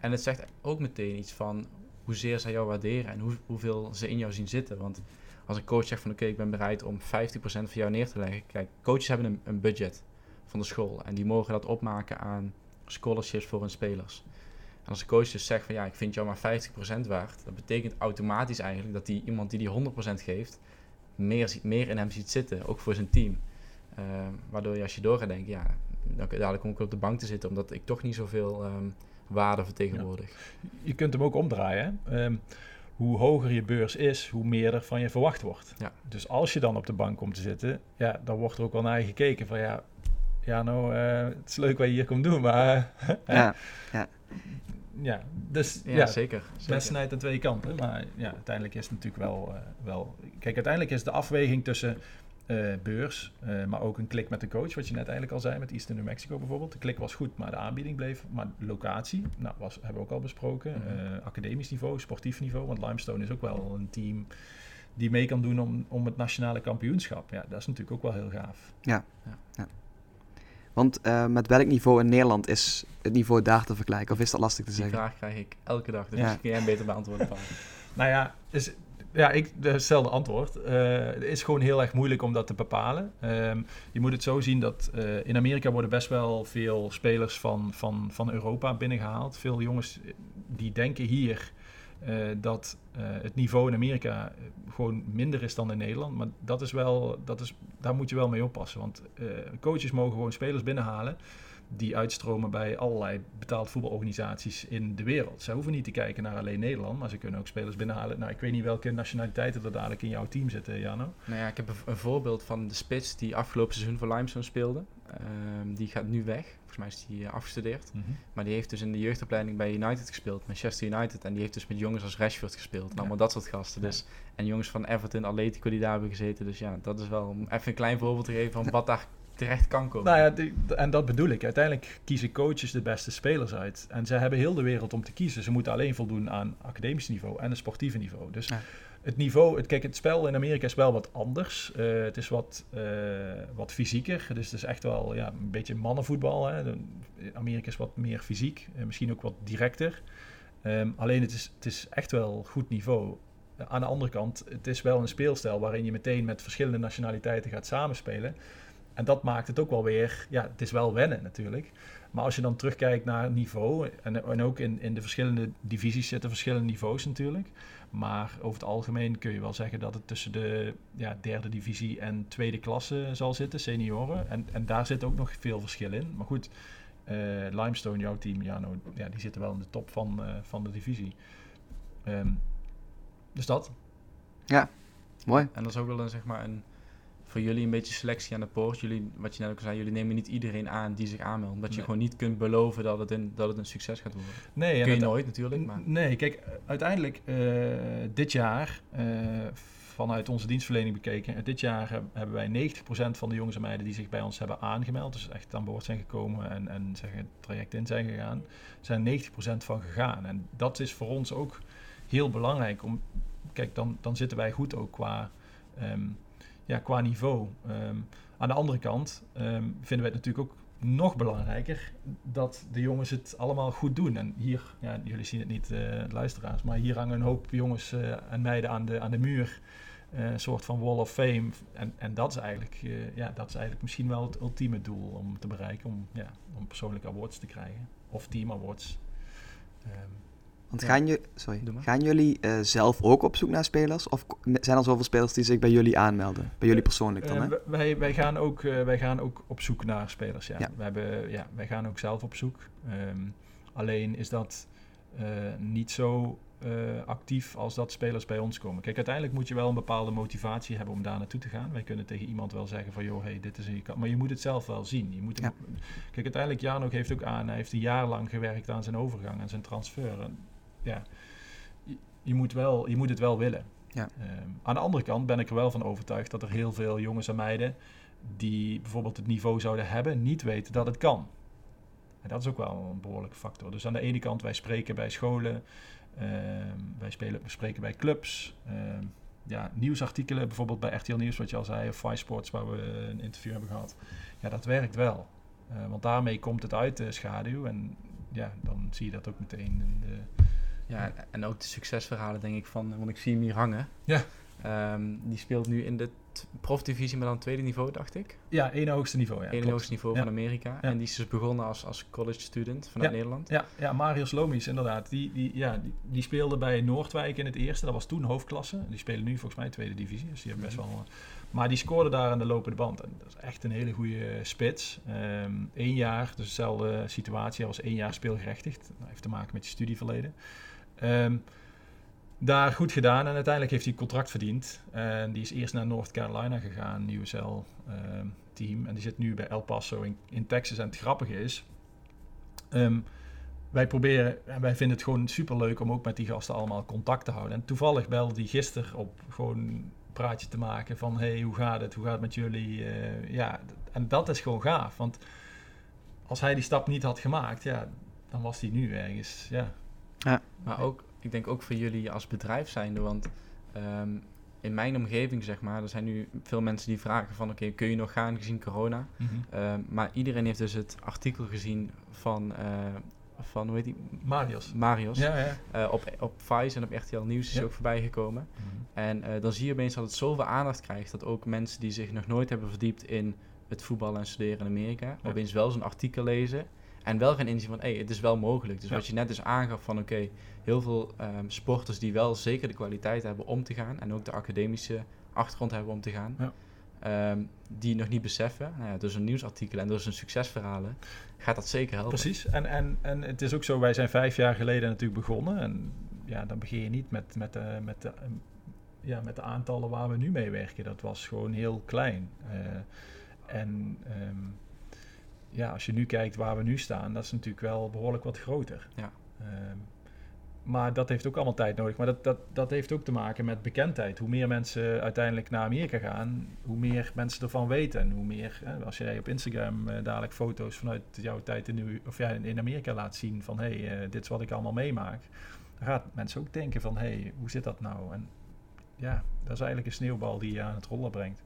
En het zegt ook meteen iets van hoezeer zij jou waarderen en hoe, hoeveel ze in jou zien zitten. Want als een coach zegt van oké, okay, ik ben bereid om 50% van jou neer te leggen. Kijk, coaches hebben een, een budget van de school en die mogen dat opmaken aan scholarships voor hun spelers. En als de coach dus zegt van ja, ik vind jou maar 50% waard, dat betekent automatisch eigenlijk dat die iemand die die 100% geeft, meer, meer in hem ziet zitten, ook voor zijn team. Uh, waardoor je als je door gaat denken, ja, dan dadelijk kom ik op de bank te zitten, omdat ik toch niet zoveel um, waarde vertegenwoordig. Ja. Je kunt hem ook omdraaien. Um, hoe hoger je beurs is, hoe meer er van je verwacht wordt. Ja. Dus als je dan op de bank komt te zitten, ja, dan wordt er ook wel naar je gekeken van ja, ja nou, uh, het is leuk wat je hier komt doen, maar... ja, ja ja, dus ja, ja zeker. Best snijdt aan twee kanten. Maar ja, uiteindelijk is het natuurlijk wel, uh, wel... Kijk, uiteindelijk is de afweging tussen uh, beurs, uh, maar ook een klik met de coach, wat je net eigenlijk al zei met Eastern New Mexico bijvoorbeeld. De klik was goed, maar de aanbieding bleef. Maar locatie, nou, was, hebben we ook al besproken. Mm -hmm. academisch niveau, sportief niveau, want Limestone is ook wel een team die mee kan doen om, om het nationale kampioenschap. Ja, dat is natuurlijk ook wel heel gaaf. Ja, ja. ja. Want uh, met welk niveau in Nederland is het niveau daar te vergelijken? Of is dat lastig te zeggen? Die vraag krijg ik elke dag, dus ja. kun jij beter beantwoorden. nou ja, is, ja, ik hetzelfde antwoord. Uh, het is gewoon heel erg moeilijk om dat te bepalen. Um, je moet het zo zien dat uh, in Amerika worden best wel veel spelers van, van, van Europa binnengehaald. Veel jongens die denken hier uh, dat het niveau in Amerika gewoon minder is dan in Nederland. Maar dat is wel, dat is, daar moet je wel mee oppassen. Want coaches mogen gewoon spelers binnenhalen die uitstromen bij allerlei betaald voetbalorganisaties in de wereld. Ze hoeven niet te kijken naar alleen Nederland, maar ze kunnen ook spelers binnenhalen. Nou, ik weet niet welke nationaliteiten er dadelijk in jouw team zitten, Jano. Nou ja, ik heb een, voorbeeld van de spits die afgelopen seizoen voor Limestone speelde. Um, die gaat nu weg. Volgens mij is die uh, afgestudeerd. Mm -hmm. Maar die heeft dus in de jeugdopleiding bij United gespeeld, Manchester United. En die heeft dus met jongens als Rashford gespeeld. En ja. allemaal dat soort gasten. Ja. Dus, en jongens van Everton, Atletico die daar hebben gezeten. Dus ja, dat is wel om even een klein voorbeeld te geven van wat daar terecht kan komen. Nou ja, die, en dat bedoel ik. Uiteindelijk kiezen coaches de beste spelers uit. En ze hebben heel de wereld om te kiezen. Ze moeten alleen voldoen aan academisch niveau en een sportieve niveau. Dus ja. Het niveau, het, kijk, het spel in Amerika is wel wat anders. Uh, het is wat, uh, wat fysieker. Dus het is echt wel ja, een beetje mannenvoetbal. Hè. Amerika is wat meer fysiek, uh, misschien ook wat directer. Um, alleen het is, het is echt wel goed niveau. Aan de andere kant, het is wel een speelstijl waarin je meteen met verschillende nationaliteiten gaat samenspelen. En dat maakt het ook wel weer, ja, het is wel wennen natuurlijk. Maar als je dan terugkijkt naar niveau, en, en ook in, in de verschillende divisies zitten verschillende niveaus natuurlijk. Maar over het algemeen kun je wel zeggen dat het tussen de ja, derde divisie en tweede klasse zal zitten, senioren. En, en daar zit ook nog veel verschil in. Maar goed, uh, Limestone, jouw team, ja, nou, ja, die zitten wel in de top van, uh, van de divisie. Um, dus dat. Ja, mooi. En dat is ook wel een, zeg maar, een voor jullie een beetje selectie aan de poort. Jullie, wat je net ook zei, jullie nemen niet iedereen aan die zich aanmeldt. Omdat je gewoon niet kunt beloven dat het een, dat het een succes gaat worden. Nee, Kun je nooit natuurlijk, maar... Nee, kijk, uiteindelijk eh, dit jaar, eh, vanuit onze dienstverlening bekeken, eh, dit jaar heb- hebben wij 90% van de jongens en meiden die zich bij ons hebben aangemeld, dus echt aan boord zijn gekomen en, en zeggen, het traject in zijn gegaan, zijn 90% van gegaan. En dat is voor ons ook heel belangrijk. Om, kijk, dan, dan zitten wij goed ook qua, ehm, ja, qua niveau. Ehm, aan de andere kant ehm, vinden wij het natuurlijk ook nog belangrijker dat de jongens het allemaal goed doen. En hier, ja, jullie zien het niet, eh, luisteraars, maar hier hangen een hoop jongens eh, en meiden aan de, aan de muur. Eh, een soort van wall of fame. En, en dat, is eigenlijk, ja, dat is eigenlijk misschien wel het ultieme doel om te bereiken. Om, ja, om persoonlijke awards te krijgen. Of team awards. Want Ja. gaan, je, sorry, gaan jullie eh, zelf ook op zoek naar spelers? Of zijn er zoveel spelers die zich bij jullie aanmelden? Bij jullie persoonlijk dan, Eh, hè? wij, wij, gaan ook, eh, wij gaan ook op zoek naar spelers. Ja. Ja. We hebben, ja, wij gaan ook zelf op zoek. Ehm, alleen is dat eh, niet zo eh, actief als dat spelers bij ons komen. Kijk, uiteindelijk moet je wel een bepaalde motivatie hebben om daar naartoe te gaan. Wij kunnen tegen iemand wel zeggen van, joh, hey, dit is een. Maar je moet het zelf wel zien. Je moet Kijk, uiteindelijk, Jan ook heeft ook aan, hij heeft een jaar lang gewerkt aan zijn overgang en zijn transfer. En, ja, je, je moet wel, je moet het wel willen. Ja. Ehm, aan de andere kant ben ik er wel van overtuigd dat er heel veel jongens en meiden die bijvoorbeeld het niveau zouden hebben, niet weten dat het kan. En dat is ook wel een behoorlijke factor. Dus aan de ene kant, wij spreken bij scholen, ehm, wij spelen, we spreken bij clubs, ehm, ja, nieuwsartikelen, bijvoorbeeld bij RTL Nieuws, wat je al zei, of Five Sports, waar we een interview hebben gehad. Ja, dat werkt wel. Eh, want daarmee komt het uit de schaduw en ja, dan zie je dat ook meteen in de, Ja, en ook de succesverhalen denk ik van, want ik zie hem hier hangen. Ja. Ehm, die speelt nu in de profdivisie, maar dan tweede niveau, dacht ik. Ja, één hoogste niveau. Ja, Eén hoogste niveau Ja. van Amerika. Ja. En die is dus begonnen als, als college student vanuit Nederland. Ja, ja Marius Lomies, inderdaad. Die, die, ja, die, die speelde bij Noordwijk in het eerste. Dat was toen hoofdklasse. Die spelen nu volgens mij tweede divisie. Dus die hebben best wel... eh, Maar die scoorde daar aan de lopende band. En dat is echt een hele goede spits. Eén jaar, dus dezelfde situatie. Hij was één jaar speelgerechtigd. Dat heeft te maken met je studieverleden. Ehm, daar goed gedaan en uiteindelijk heeft hij een contract verdiend. En die is eerst naar North Carolina gegaan, USL ehm, team. En die zit nu bij El Paso in, Texas. En het grappige is, ehm, wij proberen, en wij vinden het gewoon super leuk om ook met die gasten allemaal contact te houden. En toevallig belde die gisteren op gewoon een praatje te maken van hey, hoe gaat het? Hoe gaat het met jullie? Eh, ja, en dat is gewoon gaaf. Want als hij die stap niet had gemaakt, ja, dan was hij nu ergens, ja. Maar ook, ik denk ook voor jullie als bedrijf zijnde, want ehm, in mijn omgeving zeg maar, er zijn nu veel mensen die vragen van oké, kun je nog gaan gezien corona? Ehm, maar iedereen heeft dus het artikel gezien van, eh, van hoe heet die? Marius. Marius. Ja, ja. Eh, op, op Vice en op RTL Nieuws is Ja. ook voorbij gekomen. En eh, dan zie je opeens dat het zoveel aandacht krijgt dat ook mensen die zich nog nooit hebben verdiept in het voetballen en studeren in Amerika, Ja. opeens wel zo'n artikel lezen en wel gaan inzien van hé, het is wel mogelijk. Dus Ja. wat je net dus aangaf van oké, heel veel ehm, sporters die wel zeker de kwaliteit hebben om te gaan en ook de academische achtergrond hebben om te gaan. Ja. ehm, die nog niet beseffen. Nou ja, door zo'n nieuwsartikel en door zo'n succesverhalen gaat dat zeker helpen. Precies. En, en, en het is ook zo, wij zijn vijf jaar geleden natuurlijk begonnen. En ja, dan begin je niet met, met, de, met, de, ehm, ja, met de aantallen waar we nu mee werken. Dat was gewoon heel klein. Eh, en ja, als je nu kijkt waar we nu staan, dat is natuurlijk wel behoorlijk wat groter. Ja. Ehm, maar dat heeft ook allemaal tijd nodig. Maar dat, dat, dat heeft ook te maken met bekendheid. Hoe meer mensen uiteindelijk naar Amerika gaan, hoe meer mensen ervan weten. En hoe meer, hè, als jij op Instagram eh, dadelijk foto's vanuit jouw tijd in, of ja, in Amerika laat zien van hé, hey, eh, dit is wat ik allemaal meemaak. Dan gaan mensen ook denken van hé, hey, hoe zit dat nou? En ja, dat is eigenlijk een sneeuwbal die je aan het rollen brengt.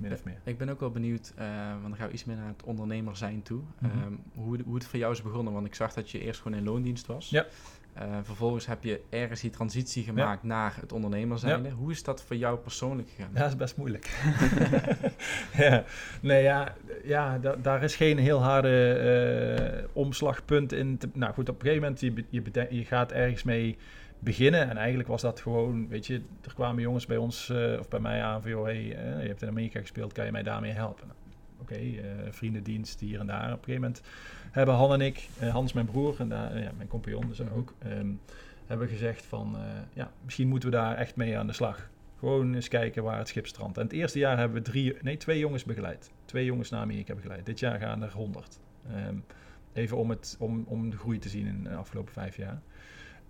Min of meer. Ik ben ook wel benieuwd, eh, want dan gaan we iets meer naar het ondernemer zijn toe. Mhm. Ehm, hoe, hoe het voor jou is begonnen, want ik zag dat je eerst gewoon in loondienst was. Ja. Eh, vervolgens heb je ergens die transitie gemaakt naar het ondernemer zijnde. Hoe is dat voor jou persoonlijk gegaan? Ja, dat is best moeilijk. ja, nee, ja, ja da- daar is geen heel harde eh, omslagpunt in. Te, nou goed, op een gegeven moment, je, je, je gaat ergens mee beginnen. En eigenlijk was dat gewoon, weet je, er kwamen jongens bij ons eh, of bij mij aan van, joh, hey, eh, je hebt in Amerika gespeeld, kan je mij daarmee helpen? Nou, Oké, eh, vriendendienst hier en daar. Op een gegeven moment hebben Han en ik, Hans mijn broer en daar, ja, mijn compagnon dus Mhm. ook, ehm, hebben gezegd van, ja, misschien moeten we daar echt mee aan de slag. Gewoon eens kijken waar het schip strandt. En het eerste jaar hebben we drie, nee, twee jongens begeleid. Twee jongens naar Amerika begeleid. Dit jaar gaan er honderd. Ehm, even om, het, om, om de groei te zien in de afgelopen vijf jaar.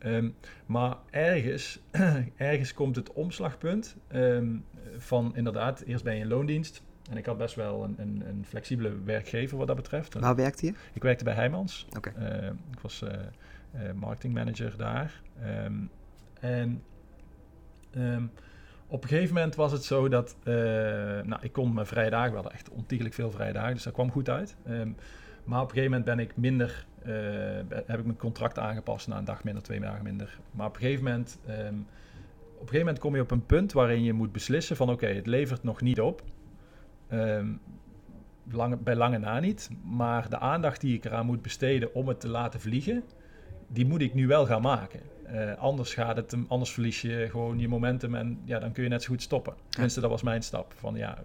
Ehm, maar ergens, ergens komt het omslagpunt ehm, van inderdaad, eerst ben je in loondienst. En ik had best wel een, een, een flexibele werkgever wat dat betreft. Waar werkte je? Ik werkte bij Heijmans. Oké. Uh, ik was uh, uh, marketingmanager daar. Um, en op een gegeven moment was het zo dat... nou, ik kon mijn vrije dagen, we hadden echt ontiegelijk veel vrije dagen, dus dat kwam goed uit. Maar op een gegeven moment ben ik minder... heb ik mijn contract aangepast na een dag minder, twee dagen minder. Maar op een gegeven moment... op een gegeven moment kom je op een punt waarin je moet beslissen van... Oké, het levert nog niet op. Um, lange, bij lange na niet. Maar de aandacht die ik eraan moet besteden om het te laten vliegen, die moet ik nu wel gaan maken. Uh, anders gaat het anders verlies je gewoon je momentum en ja, dan kun je net zo goed stoppen. Tenminste, dat was mijn stap. Van ja,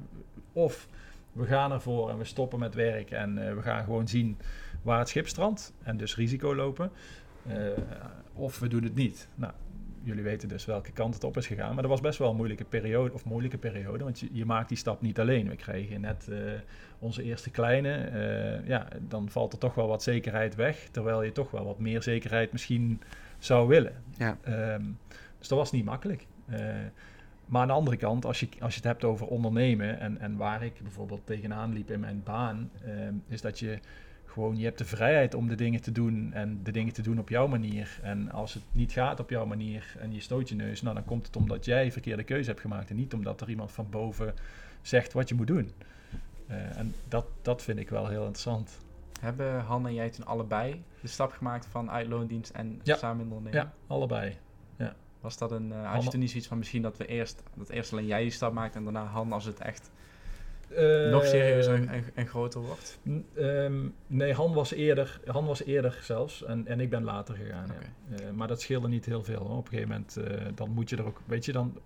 of we gaan ervoor en we stoppen met werk en uh, we gaan gewoon zien waar het schip strandt en dus risico lopen. Uh, of we doen het niet. Nou, jullie weten dus welke kant het op is gegaan. Maar dat was best wel een moeilijke periode, of moeilijke periode, want je, je maakt die stap niet alleen. We kregen net uh, onze eerste kleine. Uh, ja, dan valt er toch wel wat zekerheid weg, terwijl je toch wel wat meer zekerheid misschien zou willen. Ja. Um, dus dat was niet makkelijk. Maar aan de andere kant, als je, als je het hebt over ondernemen en, en waar ik bijvoorbeeld tegenaan liep in mijn baan, um, is dat je gewoon, je hebt de vrijheid om de dingen te doen en de dingen te doen op jouw manier. En als het niet gaat op jouw manier en je stoot je neus, nou dan komt het omdat jij verkeerde keuze hebt gemaakt en niet omdat er iemand van boven zegt wat je moet doen. Uh, en dat, dat vind ik wel heel interessant. Hebben Han en jij toen allebei de stap gemaakt van uitloondienst en ja. samen ondernemen? Ja, allebei. Was dat een, uh, had je toen niet zoiets van misschien dat we eerst, dat eerst alleen jij die stap maakt en daarna Han als het echt uh, nog serieuzer en, en, en, groter wordt? Um, nee, Han was eerder, Han was eerder zelfs en, en ik ben later gegaan. Okay. Ja. Uh, maar dat scheelde niet heel veel. Hoor. Op een gegeven moment, dan moet je er ook, weet je, dan,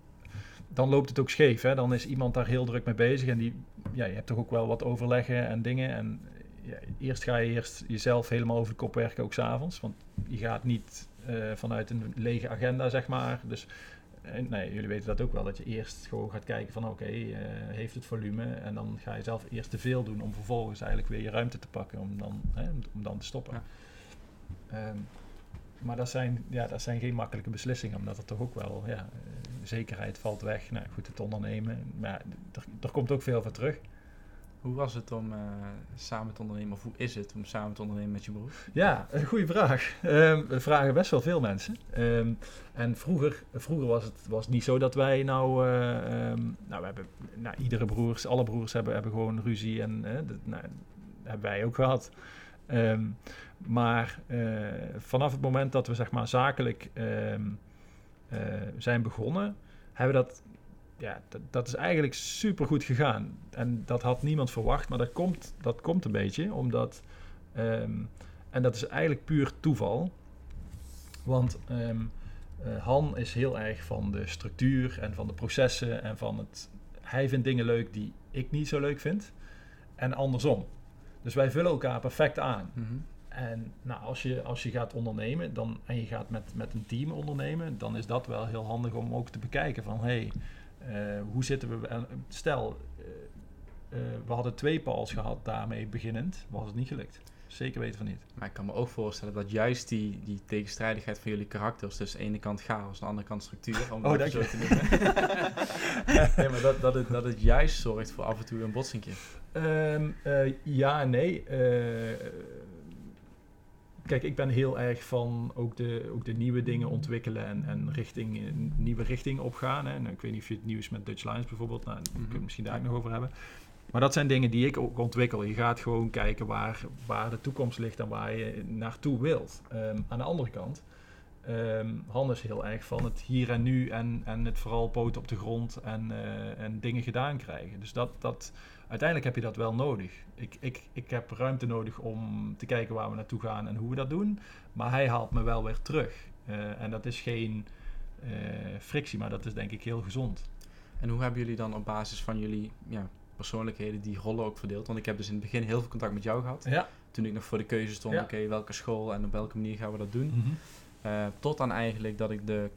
dan loopt het ook scheef. Hè? Dan is iemand daar heel druk mee bezig en die, ja, je hebt toch ook wel wat overleggen en dingen. En ja, eerst ga je eerst jezelf helemaal over de kop werken, ook s'avonds. Want je gaat niet vanuit een lege agenda, zeg maar. Dus nee, jullie weten dat ook wel, dat je eerst gewoon gaat kijken van oké, okay, uh, heeft het volume? En dan ga je zelf eerst te veel doen om vervolgens eigenlijk weer je ruimte te pakken om dan, hè, om dan te stoppen. Ja. Um, maar dat zijn, ja, dat zijn geen makkelijke beslissingen, omdat er toch ook wel, ja, zekerheid valt weg. Nou goed, het ondernemen, maar er, er komt ook veel voor terug. Hoe was het om uh, samen te ondernemen, of hoe is het om samen te ondernemen met je broer? Ja, een goede vraag. Um, we vragen best wel veel mensen. Um, en vroeger, vroeger was het was niet zo dat wij nou, uh, um, nou we hebben, nou, iedere broers, alle broers hebben, hebben gewoon ruzie en uh, dat, nou, hebben wij ook gehad. maar vanaf het moment dat we zeg maar zakelijk zijn begonnen, hebben we dat ja, dat, dat, is eigenlijk super goed gegaan. En dat had niemand verwacht, maar dat komt, dat komt een beetje omdat. Um, en dat is eigenlijk puur toeval. Want um, uh, Han is heel erg van de structuur en van de processen en van het. Hij vindt dingen leuk die ik niet zo leuk vind. En andersom. Dus wij vullen elkaar perfect aan. Mm-hmm. En nou, als, je, als je gaat ondernemen dan, en je gaat met, met een team ondernemen, dan is dat wel heel handig om ook te bekijken van hey, uh, hoe zitten we? Stel, uh, uh, we hadden twee pals gehad daarmee beginnend, was het niet gelukt. Zeker weten van niet. Maar ik kan me ook voorstellen dat juist die, die tegenstrijdigheid van jullie karakters, dus aan de ene kant chaos, aan de andere kant structuur, om oh, dat zo te noemen. nee, maar dat, dat, het, dat het juist zorgt voor af en toe een botsingje. Um, ja en nee kijk, ik ben heel erg van ook de, ook de nieuwe dingen ontwikkelen en, en richting, een nieuwe richting opgaan. Hè. Nou, ik weet niet of je het nieuws met Dutch Lines bijvoorbeeld, nou, daar kunnen we misschien daar ook nog over hebben. Maar dat zijn dingen die ik ook ontwikkel. Je gaat gewoon kijken waar, waar de toekomst ligt en waar je naartoe wilt. Um, aan de andere kant, um, Han is heel erg van het hier en nu en, en het vooral poot op de grond en, uh, en dingen gedaan krijgen. Dus dat, dat, uiteindelijk heb je dat wel nodig. Ik, ik, ik heb ruimte nodig om te kijken waar we naartoe gaan en hoe we dat doen. Maar hij haalt me wel weer terug. Uh, en dat is geen uh, frictie, maar dat is denk ik heel gezond. En hoe hebben jullie dan op basis van jullie ja, persoonlijkheden die rollen ook verdeeld? Want ik heb dus in het begin heel veel contact met jou gehad. Ja. Toen ik nog voor de keuze stond, ja. oké, okay, welke school en op welke manier gaan we dat doen? Mm-hmm. Uh, tot aan eigenlijk dat ik de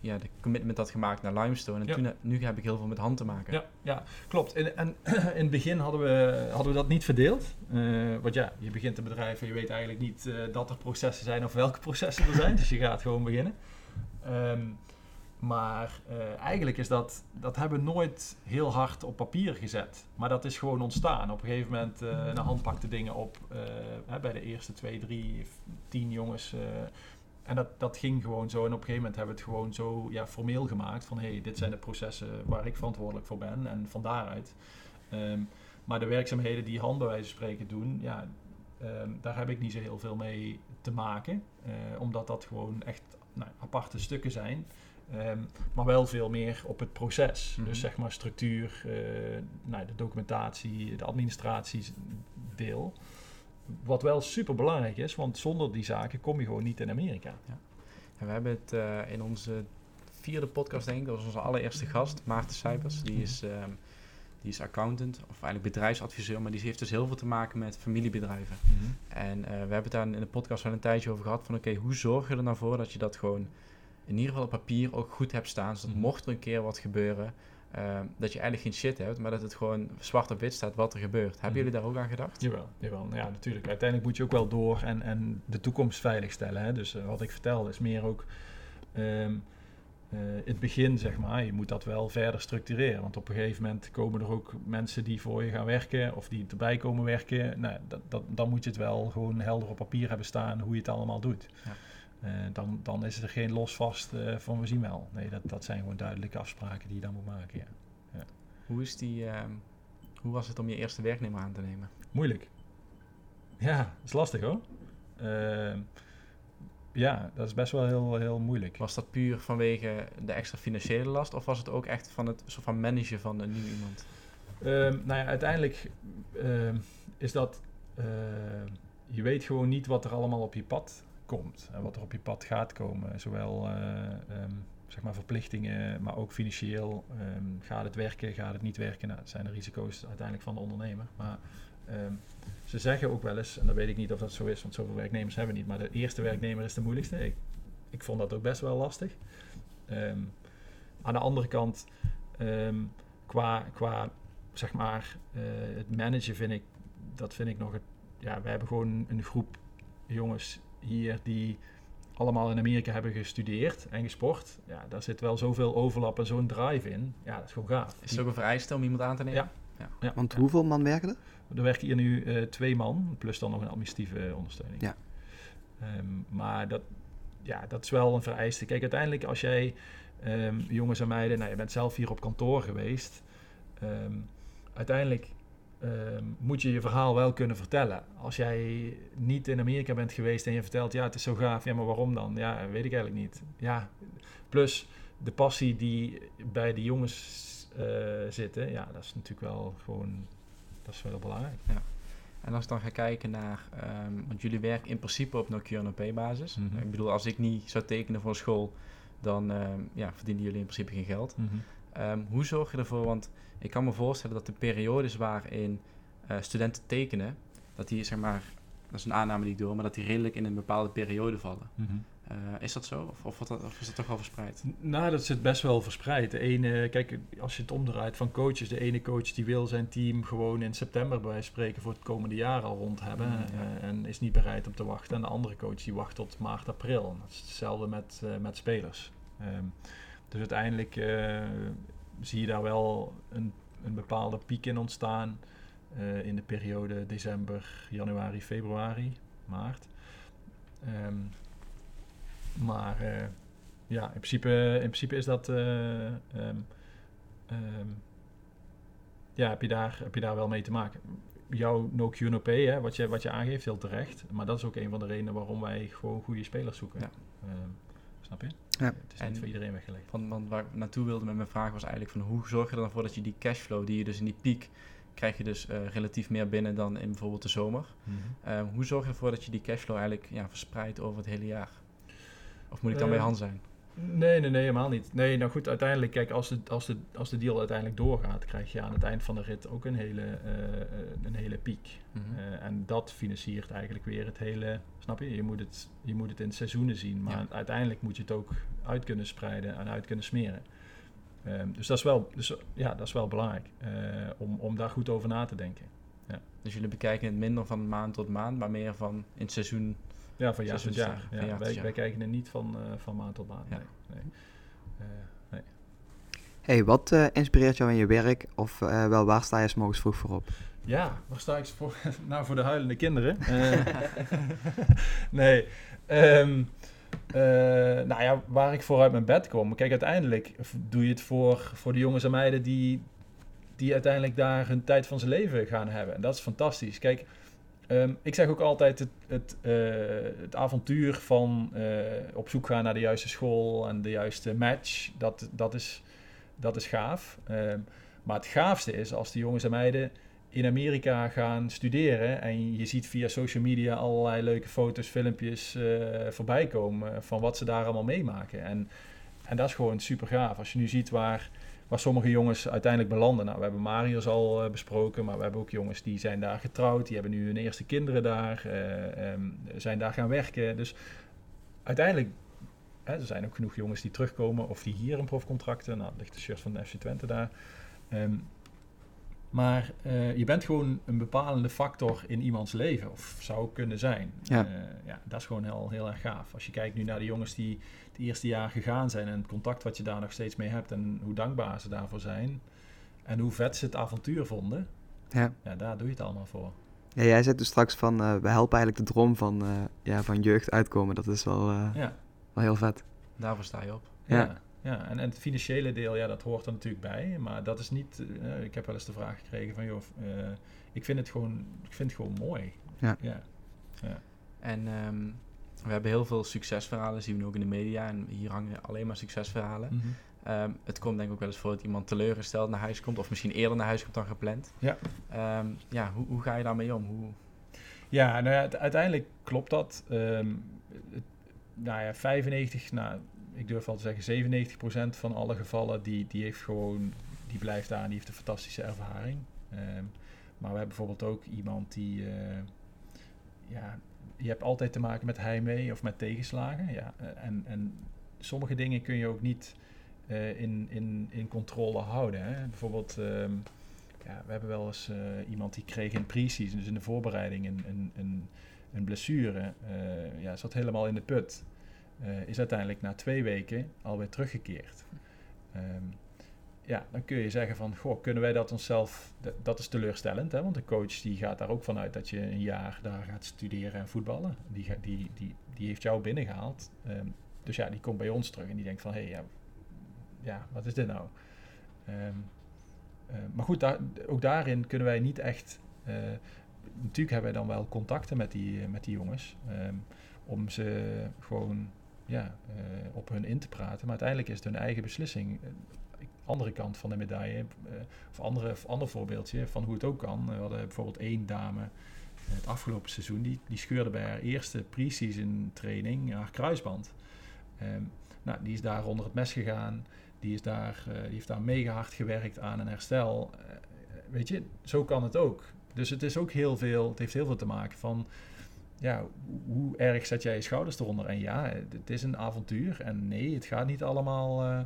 ja, de commitment had gemaakt naar Limestone. En Ja. toen, nu heb ik heel veel met hand te maken. Ja, ja klopt. En, en in het begin hadden we, hadden we dat niet verdeeld. Eh, want ja, je begint een bedrijf en je weet eigenlijk niet eh, dat er processen zijn of welke processen er zijn. dus je gaat gewoon beginnen. Ehm, maar eh, eigenlijk is dat, dat hebben we nooit heel hard op papier gezet. Maar dat is gewoon ontstaan. Op een gegeven moment, eh een hand pakte dingen op bij de eerste twee, drie, tien jongens. En dat, dat ging gewoon zo. En op een gegeven moment hebben we het gewoon zo ja, formeel gemaakt. Van hé, hey, dit zijn de processen waar ik verantwoordelijk voor ben. En van daaruit. Ehm, maar de werkzaamheden die Han bij wijze van spreken doen, ja, ehm, daar heb ik niet zo heel veel mee te maken. eh, omdat dat gewoon echt nou, aparte stukken zijn. Ehm, maar wel veel meer op het proces. Mhm. Dus zeg maar structuur, eh, nou, de documentatie, de administratiedeel. Wat wel super belangrijk is, want zonder die zaken kom je gewoon niet in Amerika. En we hebben het eh, in onze vierde podcast, denk ik, dat was onze allereerste gast, Maarten Sijpers. Die is, ehm, die is accountant, of eigenlijk bedrijfsadviseur, maar die heeft dus heel veel te maken met familiebedrijven. En eh, we hebben het daar in de podcast wel een tijdje over gehad van oké, hoe zorg je er nou voor dat je dat gewoon in ieder geval op papier ook goed hebt staan, zodat Mhm. mocht er een keer wat gebeuren, eh, dat je eigenlijk geen shit hebt, maar dat het gewoon zwart op wit staat wat er gebeurt. Hebben Mhm. jullie daar ook aan gedacht? Jawel, jawel. Ja, natuurlijk. Uiteindelijk moet je ook wel door en, en de toekomst veiligstellen. Hè? Dus eh, wat ik vertelde is meer ook ehm, eh, het begin, zeg maar. Je moet dat wel verder structureren. Want op een gegeven moment komen er ook mensen die voor je gaan werken of die erbij komen werken. Nou, dat, dat, dan moet je het wel gewoon helder op papier hebben staan hoe je het allemaal doet. Ja. Eh, dan, dan is er geen losvast eh van we zien wel. Nee, dat, dat zijn gewoon duidelijke afspraken die je dan moet maken. Ja. Hoe, is die, ehm, hoe was het om je eerste werknemer aan te nemen? Moeilijk. Ja, dat is lastig hoor. Ehm, ja, dat is best wel heel, heel moeilijk. Was dat puur vanwege de extra financiële last of was het ook echt van het soort van managen van een nieuw iemand? Ehm, nou ja, uiteindelijk is dat... je weet gewoon niet wat er allemaal op je pad komt. En wat er op je pad gaat komen. Zowel eh, ehm, zeg maar verplichtingen, maar ook financieel. Ehm, gaat het werken, gaat het niet werken? Nou, dat zijn de risico's uiteindelijk van de ondernemer. Maar ehm, ze zeggen ook wel eens, en dan weet ik niet of dat zo is, want zoveel werknemers hebben we niet. Maar de eerste werknemer is de moeilijkste. Ik, vond dat ook best wel lastig. Aan de andere kant, qua, qua zeg maar, eh, het managen vind ik, dat vind ik nog het, ja, we hebben gewoon een groep jongens hier die allemaal in Amerika hebben gestudeerd en gesport. Ja, daar zit wel zoveel overlap en zo'n drive in. Ja, dat is gewoon gaaf. Is het ook een vereiste om iemand aan te nemen? Ja. Ja, Want ja. hoeveel man werken er? Er werken hier nu eh, twee man, plus dan nog een administratieve ondersteuning. Ja. Ehm, maar dat, ja, dat is wel een vereiste. Kijk, uiteindelijk als jij ehm, jongens en meiden, nou, je bent zelf hier op kantoor geweest. ehm, uiteindelijk ehm, moet je je verhaal wel kunnen vertellen. Als jij niet in Amerika bent geweest en je vertelt, ja, het is zo gaaf, ja, maar waarom dan? Ja, weet ik eigenlijk niet. Ja, plus de passie die bij de jongens eh, zitten, ja, dat is natuurlijk wel gewoon, dat is wel belangrijk. En als ik dan ga kijken naar, ehm, want jullie werken in principe op no Pay basis. Mhm. Ik bedoel, als ik niet zou tekenen voor een school, dan ehm, ja, verdienen jullie in principe geen geld. Ehm, hoe zorg je ervoor, want ik kan me voorstellen dat de periodes waarin eh, studenten tekenen, dat die zeg maar, dat is een aanname die ik doe, maar dat die redelijk in een bepaalde periode vallen. Eh, is dat zo? Of, of, of is dat toch wel verspreid? Nou, dat zit best wel verspreid. De ene, kijk, als je het omdraait van coaches, de ene coach die wil zijn team gewoon in september bij spreken voor het komende jaar al rond hebben Mm, ja. eh, en is niet bereid om te wachten. En de andere coach die wacht tot maart, april. Dat is hetzelfde met, met spelers. Ehm, dus uiteindelijk eh, zie je daar wel een, een bepaalde piek in ontstaan eh, in de periode december, januari, februari, maart. Ehm, maar eh, ja, in principe, in principe is dat. eh, ehm, ehm, ja, heb je, daar, heb je daar wel mee te maken. Jouw no Q no pay, hè, wat, je, wat je aangeeft, heel terecht. Maar dat is ook een van de redenen waarom wij gewoon goede spelers zoeken. Ja. Snap je? Ja. Het is En- niet voor iedereen weggelegd. Want, want waar ik naartoe wilde met mijn vraag was eigenlijk van hoe zorg je er dan voor dat je die cashflow die je dus in die piek krijg je dus eh, relatief meer binnen dan in bijvoorbeeld de zomer. Ehm, hoe zorg je ervoor dat je die cashflow eigenlijk ja, verspreidt over het hele jaar? Of moet ik dan bij Ehm, hand zijn? Nee, nee, nee, helemaal niet. Nee, nou goed, uiteindelijk, kijk, als de, als de, als de deal uiteindelijk doorgaat, krijg je aan het eind van de rit ook een hele, uh, een hele piek. Mm -hmm. uh, en dat financiert eigenlijk weer het hele, snap je? Je moet het, je moet het in seizoenen zien, maar ja. uiteindelijk moet je het ook uit kunnen spreiden en uit kunnen smeren. Um, dus, dat is wel, dus ja, dat is wel belangrijk uh, om, om daar goed over na te denken. Ja. Dus jullie bekijken het minder van maand tot maand, maar meer van in het seizoen ja, van jaar tot jaar. Ja, jaar wij, wij, kijken er niet van, uh, van maand tot maand. Ja. Nee. nee. Uh, nee. Hey, wat uh, inspireert jou in je werk? Of wel, waar sta je s morgens vroeg voor op? Ja, waar sta ik voor? nou, voor de huilende kinderen. nee. Um, nou ja, waar ik voor uit mijn bed kom. Kijk, uiteindelijk doe je het voor, voor de jongens en meiden die, die uiteindelijk daar hun tijd van zijn leven gaan hebben. En dat is fantastisch. Kijk, Um, ik zeg ook altijd het, het, uh, het avontuur van op zoek gaan naar de juiste school en de juiste match. Dat, dat, is, dat is gaaf. Um, maar het gaafste is als de jongens en meiden in Amerika gaan studeren en je ziet via social media allerlei leuke foto's, filmpjes uh, voorbij komen van wat ze daar allemaal meemaken. En, en dat is gewoon super gaaf. Als je nu ziet waar waar sommige jongens uiteindelijk belanden. Nou, we hebben Marius al uh, besproken, maar we hebben ook jongens die zijn daar getrouwd, die hebben nu hun eerste kinderen daar, uh, um, zijn daar gaan werken. Dus uiteindelijk, hè, er zijn ook genoeg jongens die terugkomen of die hier een profcontracten, nou, ligt de shirt van de FC Twente daar. Um, maar uh, je bent gewoon een bepalende factor in iemands leven, of zou kunnen zijn. Ja. Uh, ja, dat is gewoon heel, heel erg gaaf. Als je kijkt nu naar de jongens die het eerste jaar gegaan zijn en het contact wat je daar nog steeds mee hebt en hoe dankbaar ze daarvoor zijn en hoe vet ze het avontuur vonden, ja. ja daar doe je het allemaal voor. Ja, jij zei dus straks van, uh, we helpen eigenlijk de droom van, ja, van jeugd uitkomen. Dat is wel, ja. wel heel vet. Daarvoor sta je op. ja. Ja. En, en het financiële deel, ja, dat hoort er natuurlijk bij. Maar dat is niet... Uh, ik heb wel eens de vraag gekregen van... joh, uh, ik vind het gewoon, ik vind het gewoon mooi. Ja. ja. ja. En um, we hebben heel veel succesverhalen, zien we ook in de media. En hier hangen alleen maar succesverhalen. Mm -hmm. um, het komt denk ik ook wel eens voor dat iemand teleurgesteld naar huis komt. Of misschien eerder naar huis komt dan gepland. Ja. Um, ja, hoe, hoe ga je daarmee om? Hoe... Ja, nou ja, uiteindelijk klopt dat. Um, het, nou ja, 95, nou, ik durf wel te zeggen, 97% van alle gevallen, die, die heeft gewoon, die blijft daar en die heeft een fantastische ervaring. Um, maar we hebben bijvoorbeeld ook iemand die, uh, ja, je hebt altijd te maken met heimwee of met tegenslagen. Ja, en, en sommige dingen kun je ook niet uh, in, in, in controle houden. Hè. Bijvoorbeeld, um, ja, we hebben wel eens uh, iemand die kreeg in pre-season, dus in de voorbereiding, een, een, een, een blessure. ja, zat helemaal in de put. Uh, is uiteindelijk na twee weken alweer teruggekeerd. Um, ja, dan kun je zeggen van, goh, kunnen wij dat onszelf, dat is teleurstellend, hè? want de coach die gaat daar ook vanuit dat je een jaar daar gaat studeren en voetballen. Die, die, die, die heeft jou binnengehaald. Um, dus ja, die komt bij ons terug en die denkt van, hé, hey, ja, wat is dit nou? Um, uh, maar goed, ook daarin kunnen wij niet echt, uh, natuurlijk hebben wij dan wel contacten met die, met die jongens, om ze gewoon ja, uh, op hun in te praten. Maar uiteindelijk is het hun eigen beslissing. Andere kant van de medaille, uh, of andere, ander voorbeeldje van hoe het ook kan. We hadden bijvoorbeeld één dame het afgelopen seizoen, die, die scheurde bij haar eerste pre-season training haar kruisband. Um, nou, die is daar onder het mes gegaan. Die, is daar, die heeft daar mega hard gewerkt aan een herstel. weet je, zo kan het ook. Dus het is ook heel veel, het heeft heel veel te maken van ja, hoe erg zet jij je schouders eronder? En ja, het is een avontuur. En nee, het gaat niet allemaal uh,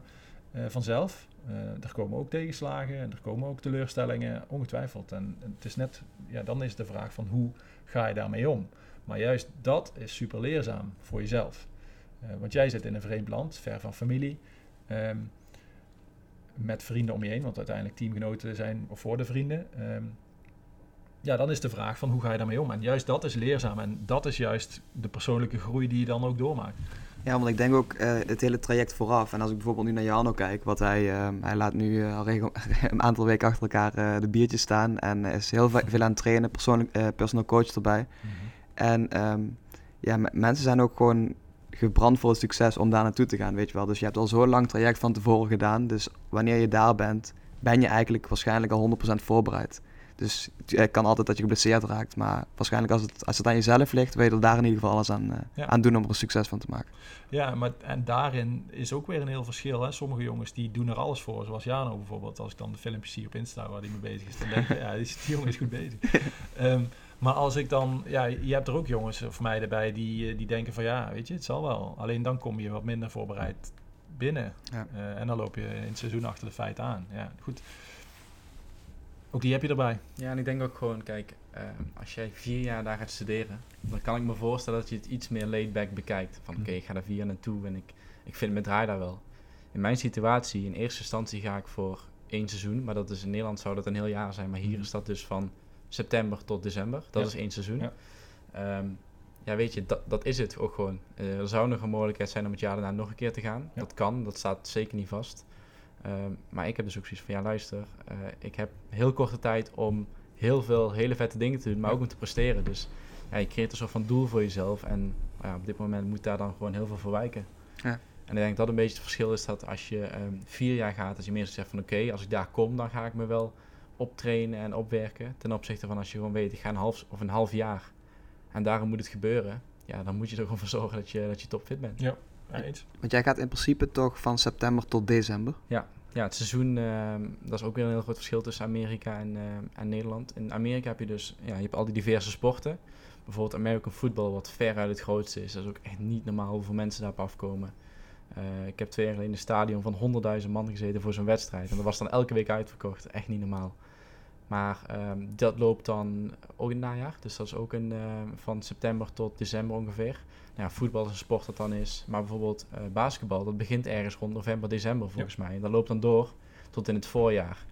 uh, vanzelf. Uh, er komen ook tegenslagen en er komen ook teleurstellingen, ongetwijfeld. En, het is net, ja, dan is de vraag van hoe ga je daarmee om? Maar juist dat is super leerzaam voor jezelf. want jij zit in een vreemd land, ver van familie. Um, met vrienden om je heen, want uiteindelijk teamgenoten zijn voor de vrienden. Um, ja, dan is de vraag van hoe ga je daarmee om? En juist dat is leerzaam en dat is juist de persoonlijke groei die je dan ook doormaakt. Ja, want ik denk ook uh, het hele traject vooraf. En als ik bijvoorbeeld nu naar Jano kijk, wat hij, uh, hij laat nu uh, al een aantal weken achter elkaar de biertjes staan en is heel veel aan het trainen, persoonlijk, personal coach erbij. Mm -hmm. En um, ja, mensen zijn ook gewoon gebrand voor het succes om daar naartoe te gaan, weet je wel. Dus je hebt al zo'n lang traject van tevoren gedaan, dus wanneer je daar bent, ben je eigenlijk waarschijnlijk al 100% voorbereid. Dus het kan altijd dat je geblesseerd raakt. Maar waarschijnlijk als het, als het aan jezelf ligt, weet je er daar in ieder geval alles aan, uh, aan doen om er een succes van te maken. Ja, maar en daarin is ook weer een heel verschil. Hè? Sommige jongens die doen er alles voor. Zoals Jano bijvoorbeeld. Als ik dan de filmpjes zie op Insta waar die mee bezig is. Dan denk ik, ja, die, die jongen is goed bezig. um, maar als ik dan, ja, je hebt er ook jongens of meiden bij die, die denken van ja, weet je, het zal wel. Alleen dan kom je wat minder voorbereid binnen. Ja. Uh, en dan loop je in het seizoen achter de feiten aan. Ja, goed. Ook die heb je erbij. Ja, en ik denk ook gewoon, kijk, uh, als jij vier jaar daar gaat studeren, dan kan ik me voorstellen dat je het iets meer laid back bekijkt. Van oké, okay, ik ga daar vier jaar naartoe en ik, ik vind mijn draai daar wel. In mijn situatie, in eerste instantie ga ik voor één seizoen, maar dat is in Nederland zou dat een heel jaar zijn. Maar hier is dat dus van september tot december. Dat is één seizoen. Ja. Um, ja, weet je, dat, dat is het ook gewoon. Uh, er zou nog een mogelijkheid zijn om het jaar daarna nog een keer te gaan. Dat kan, dat staat zeker niet vast. Um, maar ik heb dus ook zoiets van, ja luister, uh, ik heb heel korte tijd om heel veel hele vette dingen te doen, maar ook om te presteren. Dus ja, je creëert een soort van doel voor jezelf en ja, op dit moment moet daar dan gewoon heel veel voor wijken. Ja. En ik denk dat een beetje het verschil is dat als je um, vier jaar gaat, als je meer zegt van oké, als ik daar kom, dan ga ik me wel optrainen en opwerken. Ten opzichte van als je gewoon weet, ik ga een half of een half jaar en daarom moet het gebeuren. Ja, dan moet je er gewoon voor zorgen dat je, dat je topfit bent. Ja, Want jij gaat in principe toch van september tot december? Ja, ja het seizoen, uh, dat is ook weer een heel groot verschil tussen Amerika en, uh, en Nederland. In Amerika heb je dus, ja, je hebt al die diverse sporten. Bijvoorbeeld American football, wat ver uit het grootste is. Dat is ook echt niet normaal hoeveel mensen daarop afkomen. Uh, ik heb twee jaar geleden in een stadion van 100.000 man gezeten voor zo'n wedstrijd. En dat was dan elke week uitverkocht. Echt niet normaal. Maar um, dat loopt dan ook in het najaar. Dus dat is ook een, uh, van september tot december ongeveer. Ja, voetbal is een sport dat dan is. Maar bijvoorbeeld uh, basketbal, dat begint ergens rond november, december volgens ja. mij. En dat loopt dan door tot in het voorjaar.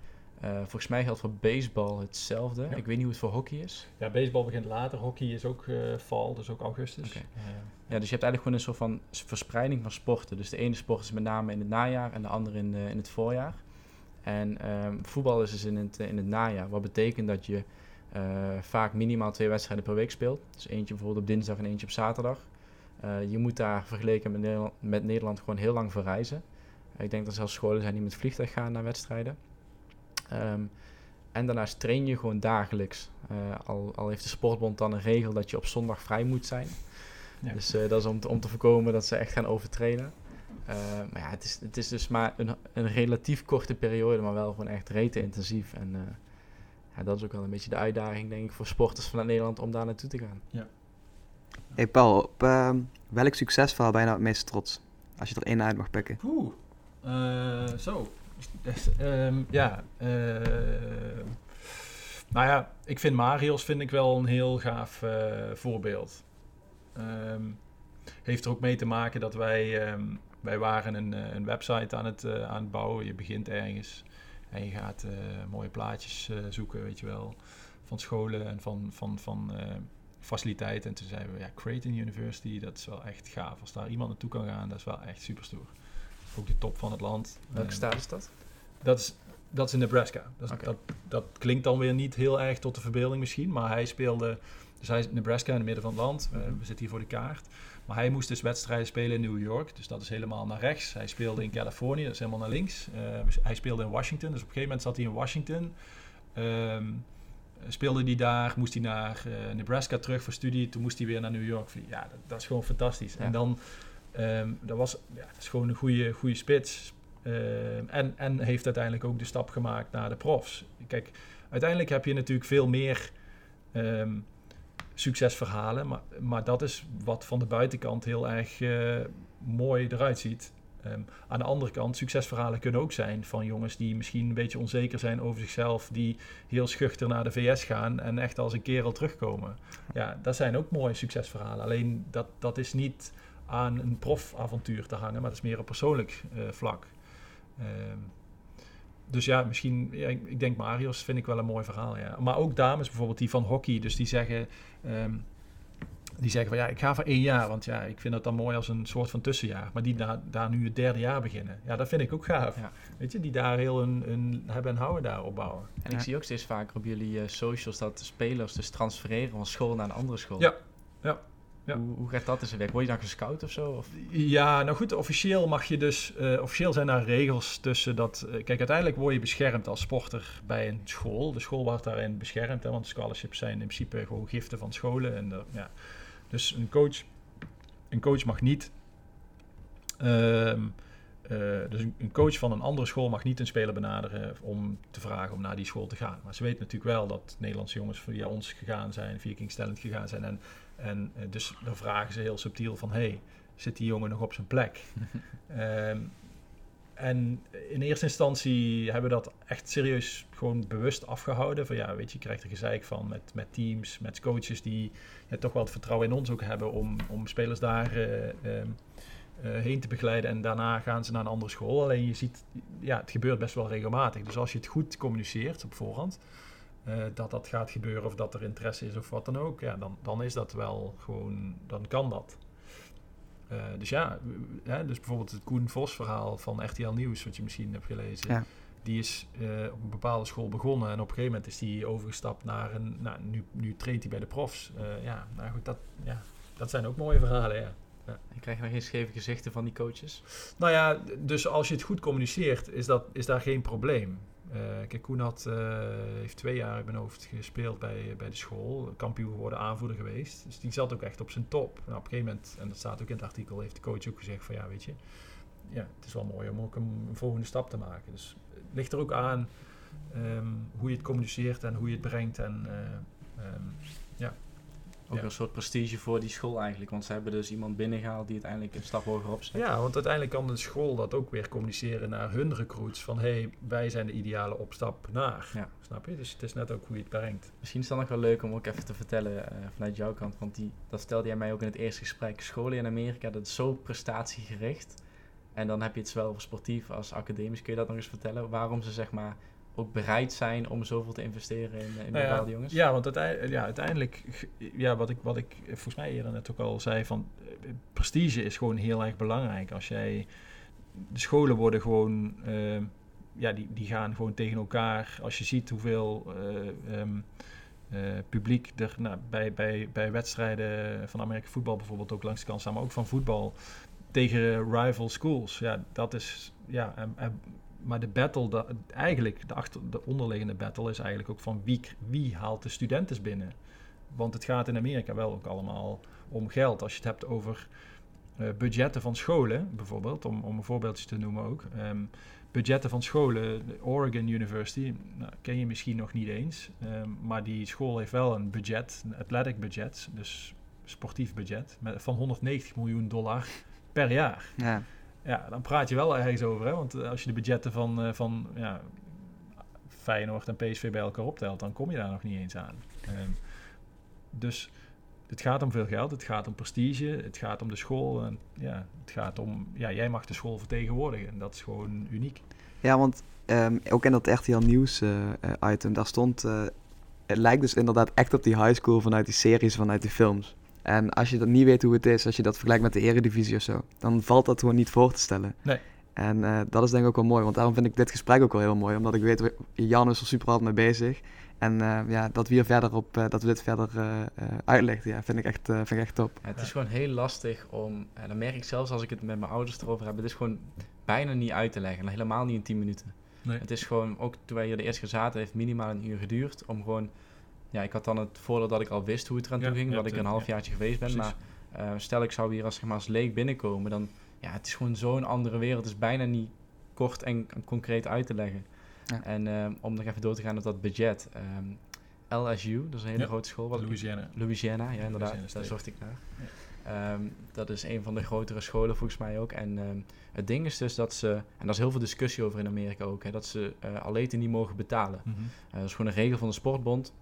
Uh, volgens mij geldt voor baseball hetzelfde. Ja. Ik weet niet hoe het voor hockey is. Ja, baseball begint later. Hockey is ook val, dus ook augustus. Okay. ja, dus je hebt eigenlijk gewoon een soort van verspreiding van sporten. Dus de ene sport is met name in het najaar en de andere in, in het voorjaar. En um, voetbal is dus in het, in het najaar. Wat betekent dat je vaak minimaal twee wedstrijden per week speelt. Dus eentje bijvoorbeeld op dinsdag en eentje op zaterdag. Uh, je moet daar vergeleken met Nederland, met Nederland gewoon heel lang voor reizen. Uh, ik denk dat er zelfs scholen zijn die met vliegtuig gaan naar wedstrijden. Um, en daarnaast train je gewoon dagelijks. al, al heeft de sportbond dan een regel dat je op zondag vrij moet zijn. Ja. Dus dat is om te, om te voorkomen dat ze echt gaan overtrainen. Uh, maar ja, het is, het is dus maar een, een relatief korte periode, maar wel gewoon echt rete intensief. En uh, ja, dat is ook wel een beetje de uitdaging, denk ik, voor sporters vanuit Nederland om daar naartoe te gaan. Ja. Hey Paul, op uh, welk succesverhaal ben je nou het meest trots? Als je er één uit mag pikken. Oeh, zo. um, ja, nou ja, ik vind Marios vind ik wel een heel gaaf voorbeeld. Um, heeft er ook mee te maken dat wij wij waren een, eh, een website aan het, aan het bouwen. Je begint ergens en je gaat mooie plaatjes zoeken, weet je wel, van scholen en van, van, van faciliteiten. En toen zeiden we, ja, Creighton University, dat is wel echt gaaf. Als daar iemand naartoe kan gaan, dat is wel echt super stoer. Ook de top van het land. Welke staat is dat? Dat is, dat is in Nebraska. Dat, okay. dat, dat klinkt dan weer niet heel erg tot de verbeelding misschien, maar hij speelde... Dus hij is Nebraska in het midden van het land. we zitten hier voor de kaart. Maar hij moest dus wedstrijden spelen in New York. Dus dat is helemaal naar rechts. Hij speelde in Californië, dat is helemaal naar links. Uh, hij speelde in Washington. Dus op een gegeven moment zat hij in Washington. Um, speelde hij daar, moest hij naar uh, Nebraska terug voor studie. Toen moest hij weer naar New York vliegen. Ja, dat, dat is gewoon fantastisch. Ja. En dan, um, dat, was, ja, dat is gewoon een goede, goede spits. Uh, en, en heeft uiteindelijk ook de stap gemaakt naar de profs. Kijk, uiteindelijk heb je natuurlijk veel meer... Um, succesverhalen. Maar, maar dat is wat van de buitenkant heel erg uh, mooi eruit ziet. Um, aan de andere kant, succesverhalen kunnen ook zijn van jongens die misschien een beetje onzeker zijn over zichzelf, die heel schuchter naar de VS gaan en echt als een kerel terugkomen. Ja, dat zijn ook mooie succesverhalen. Alleen dat, dat is niet aan een profavontuur te hangen, maar dat is meer op persoonlijk uh, vlak. Um, dus ja, misschien, ik denk Marius vind ik wel een mooi verhaal. Ja. Maar ook dames bijvoorbeeld die van hockey, dus die zeggen, um, die zeggen van ja, ik ga voor één jaar, want ja, ik vind dat dan mooi als een soort van tussenjaar. Maar die daar, daar nu het derde jaar beginnen, ja, dat vind ik ook gaaf. Ja. Weet je, die daar heel een, een hebben en houden daar opbouwen. En ik zie ook steeds vaker op jullie uh, socials dat spelers dus transfereren van school naar een andere school. Ja, ja. Hoe, hoe, gaat dat in zijn werk? Word je dan gescout of zo? Of? Ja, nou goed, officieel mag je dus... Uh, officieel zijn daar regels tussen dat... Uh, kijk, uiteindelijk word je beschermd als sporter bij een school. De school wordt daarin beschermd, hè, want scholarships zijn in principe gewoon giften van scholen. En, uh, ja. Dus een coach, een coach mag niet... Ehm, dus een coach van een andere school mag niet een speler benaderen om te vragen om naar die school te gaan. Maar ze weten natuurlijk wel dat Nederlandse jongens via ons gegaan zijn, via King's Talent gegaan zijn. En en uh, dus dan vragen ze heel subtiel van, hey, zit die jongen nog op zijn plek? um, en in eerste instantie hebben we dat echt serieus gewoon bewust afgehouden. Van ja, weet je, je krijgt er gezeik van met, met teams, met coaches die ja, toch wel het vertrouwen in ons ook hebben om, om spelers daar uh, um, uh, heen te begeleiden. En daarna gaan ze naar een andere school. Alleen je ziet, ja, het gebeurt best wel regelmatig. Dus als je het goed communiceert op voorhand, uh, dat dat gaat gebeuren of dat er interesse is of wat dan ook, ja, dan, dan is dat wel gewoon, dan kan dat. Uh, dus ja, hè, dus bijvoorbeeld het Koen Vos verhaal van RTL Nieuws, wat je misschien hebt gelezen. Ja. Die is uh, op een bepaalde school begonnen en op een gegeven moment is die overgestapt naar een, nou, nu, nu treedt hij bij de profs. ja, nou goed, dat, ja, dat zijn ook mooie verhalen, ja. Ja. Je krijgt nog geen scheve gezichten van die coaches? Nou ja, dus als je het goed communiceert, is, dat, is daar geen probleem. Uh, kijk, Koen had, uh, heeft twee jaar in mijn hoofd gespeeld bij, bij de school. Kampioen geworden, aanvoerder geweest. Dus die zat ook echt op zijn top. Nou, op een gegeven moment, en dat staat ook in het artikel, heeft de coach ook gezegd van ja, weet je, ja, het is wel mooi om ook een, volgende stap te maken. Dus het ligt er ook aan um, hoe je het communiceert en hoe je het brengt. En um, ja, ook ja. een soort prestige voor die school eigenlijk. Want ze hebben dus iemand binnengehaald die uiteindelijk een stap hoger opzet. Ja, want uiteindelijk kan de school dat ook weer communiceren naar hun recruits. Van hé, hey, wij zijn de ideale opstap naar. Ja. Snap je? Dus het is net ook hoe je het brengt. Misschien is het dan nog wel leuk om ook even te vertellen uh, vanuit jouw kant. Want die, dat stelde jij mij ook in het eerste gesprek. Scholen in Amerika, dat is zo prestatiegericht. En dan heb je het zowel voor sportief als academisch. Kun je dat nog eens vertellen? Waarom ze zeg maar ook bereid zijn om zoveel te investeren in, in nou bepaalde jongens? Ja, want uiteindelijk, ja, uiteindelijk ja, wat, ik, wat ik volgens mij eerder net ook al zei, van prestige is gewoon heel erg belangrijk. Als jij, de scholen worden gewoon, uh, ja, die, die gaan gewoon tegen elkaar. Als je ziet hoeveel uh, um, uh, publiek er nou, bij, bij, bij wedstrijden van Amerika voetbal bijvoorbeeld ook langs de kant staan, maar ook van voetbal tegen rival schools. Ja, dat is, ja, en, en maar de battle, eigenlijk de, achter, de onderliggende battle is eigenlijk ook van wie, wie haalt de studenten binnen. Want het gaat in Amerika wel ook allemaal om geld. Als je het hebt over uh, budgetten van scholen, bijvoorbeeld, om, om een voorbeeldje te noemen ook. Um, budgetten van scholen, de Oregon University, nou, ken je misschien nog niet eens. Um, maar die school heeft wel een budget, een athletic budget, dus sportief budget, van 190 miljoen dollar per jaar. Ja. Ja, dan praat je wel ergens over. Hè? Want als je de budgetten van, uh, van ja, Feyenoord en PSV bij elkaar optelt, dan kom je daar nog niet eens aan. Um, dus het gaat om veel geld, het gaat om prestige, het gaat om de school. En ja, het gaat om, ja, jij mag de school vertegenwoordigen. En dat is gewoon uniek. Ja, want um, ook in dat RTL Nieuws uh, item, daar stond... Het lijkt dus inderdaad echt op die high school vanuit die series, vanuit die films. En als je dan niet weet hoe het is, als je dat vergelijkt met de eredivisie of zo, dan valt dat gewoon niet voor te stellen. Nee. En uh, dat is denk ik ook wel mooi, want daarom vind ik dit gesprek ook wel heel mooi, omdat ik weet, Jan is er super hard mee bezig. En uh, ja, dat we hier verder op, uh, dat we dit verder uitleggen, ja, vind ik echt, vind ik echt top. Ja, het is gewoon heel lastig om, en dan merk ik zelfs als ik het met mijn ouders erover heb, het is gewoon bijna niet uit te leggen, helemaal niet in 10 minuten. Nee. Het is gewoon, ook toen wij hier de eerste keer zaten, heeft minimaal een uur geduurd om gewoon ja, ik had dan het voordeel dat ik al wist hoe het eraan Ja, toe ging, dat ik een halfjaartje geweest ben. Precies. Maar uh, stel ik zou hier als, zeg maar, als leek binnenkomen, dan ja, het is gewoon zo'n andere wereld. Het is bijna niet kort en, concreet uit te leggen. Ja. En uh, om nog even door te gaan op dat budget. Um, LSU, dat is een hele Ja, grote school. Wat Louisiana. Louisiana, ja inderdaad, Louisiana daar zocht ik naar. Um, dat is een van de grotere scholen volgens mij ook. En um, het ding is dus dat ze, en daar is heel veel discussie over in Amerika ook, hè, dat ze uh, atleten niet mogen betalen. Mm -hmm. Uh, dat is gewoon een regel van de sportbond.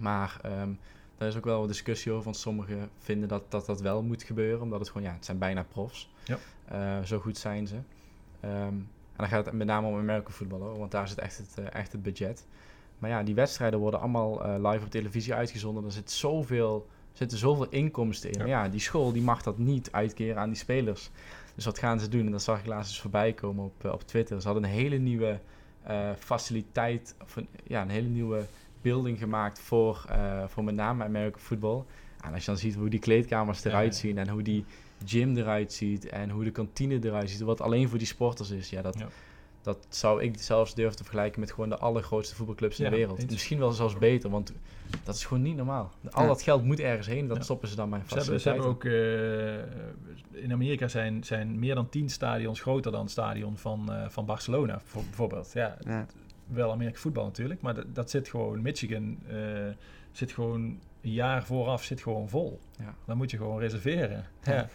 Maar um, daar is ook wel wat discussie over, want sommigen vinden dat, dat dat wel moet gebeuren, omdat het gewoon, ja, het zijn bijna profs. Ja. Uh, zo goed zijn ze. Um, en dan gaat het met name om American voetbal, hoor, want daar zit echt het, uh, echt het budget. Maar ja, die wedstrijden worden allemaal uh, live op televisie uitgezonden. Er zit zoveel, zitten zoveel inkomsten in. Ja. Maar ja, die school die mag dat niet uitkeren aan die spelers. Dus wat gaan ze doen? En dat zag ik laatst eens voorbij komen op, op Twitter. Ze hadden een hele nieuwe faciliteit, of een, ja, een hele nieuwe building gemaakt voor, uh, voor met name American football. En als je dan ziet hoe die kleedkamers eruit zien en hoe die gym eruit ziet en hoe de kantine eruit ziet, wat alleen voor die sporters is, ja, dat, dat zou ik zelfs durven te vergelijken met gewoon de allergrootste voetbalclubs in de wereld. Misschien wel zelfs beter, want dat is gewoon niet normaal. Al dat geld moet ergens heen, dat stoppen ze dan maar faciliteiten. Ze hebben, ze hebben ook, uh, in Amerika zijn, zijn meer dan tien stadions groter dan het stadion van, uh, van Barcelona, bijvoorbeeld. Ja, wel Amerika voetbal natuurlijk, maar dat, dat zit gewoon, Michigan uh, zit gewoon een jaar vooraf zit gewoon vol. Ja. Dan moet je gewoon reserveren. Ja.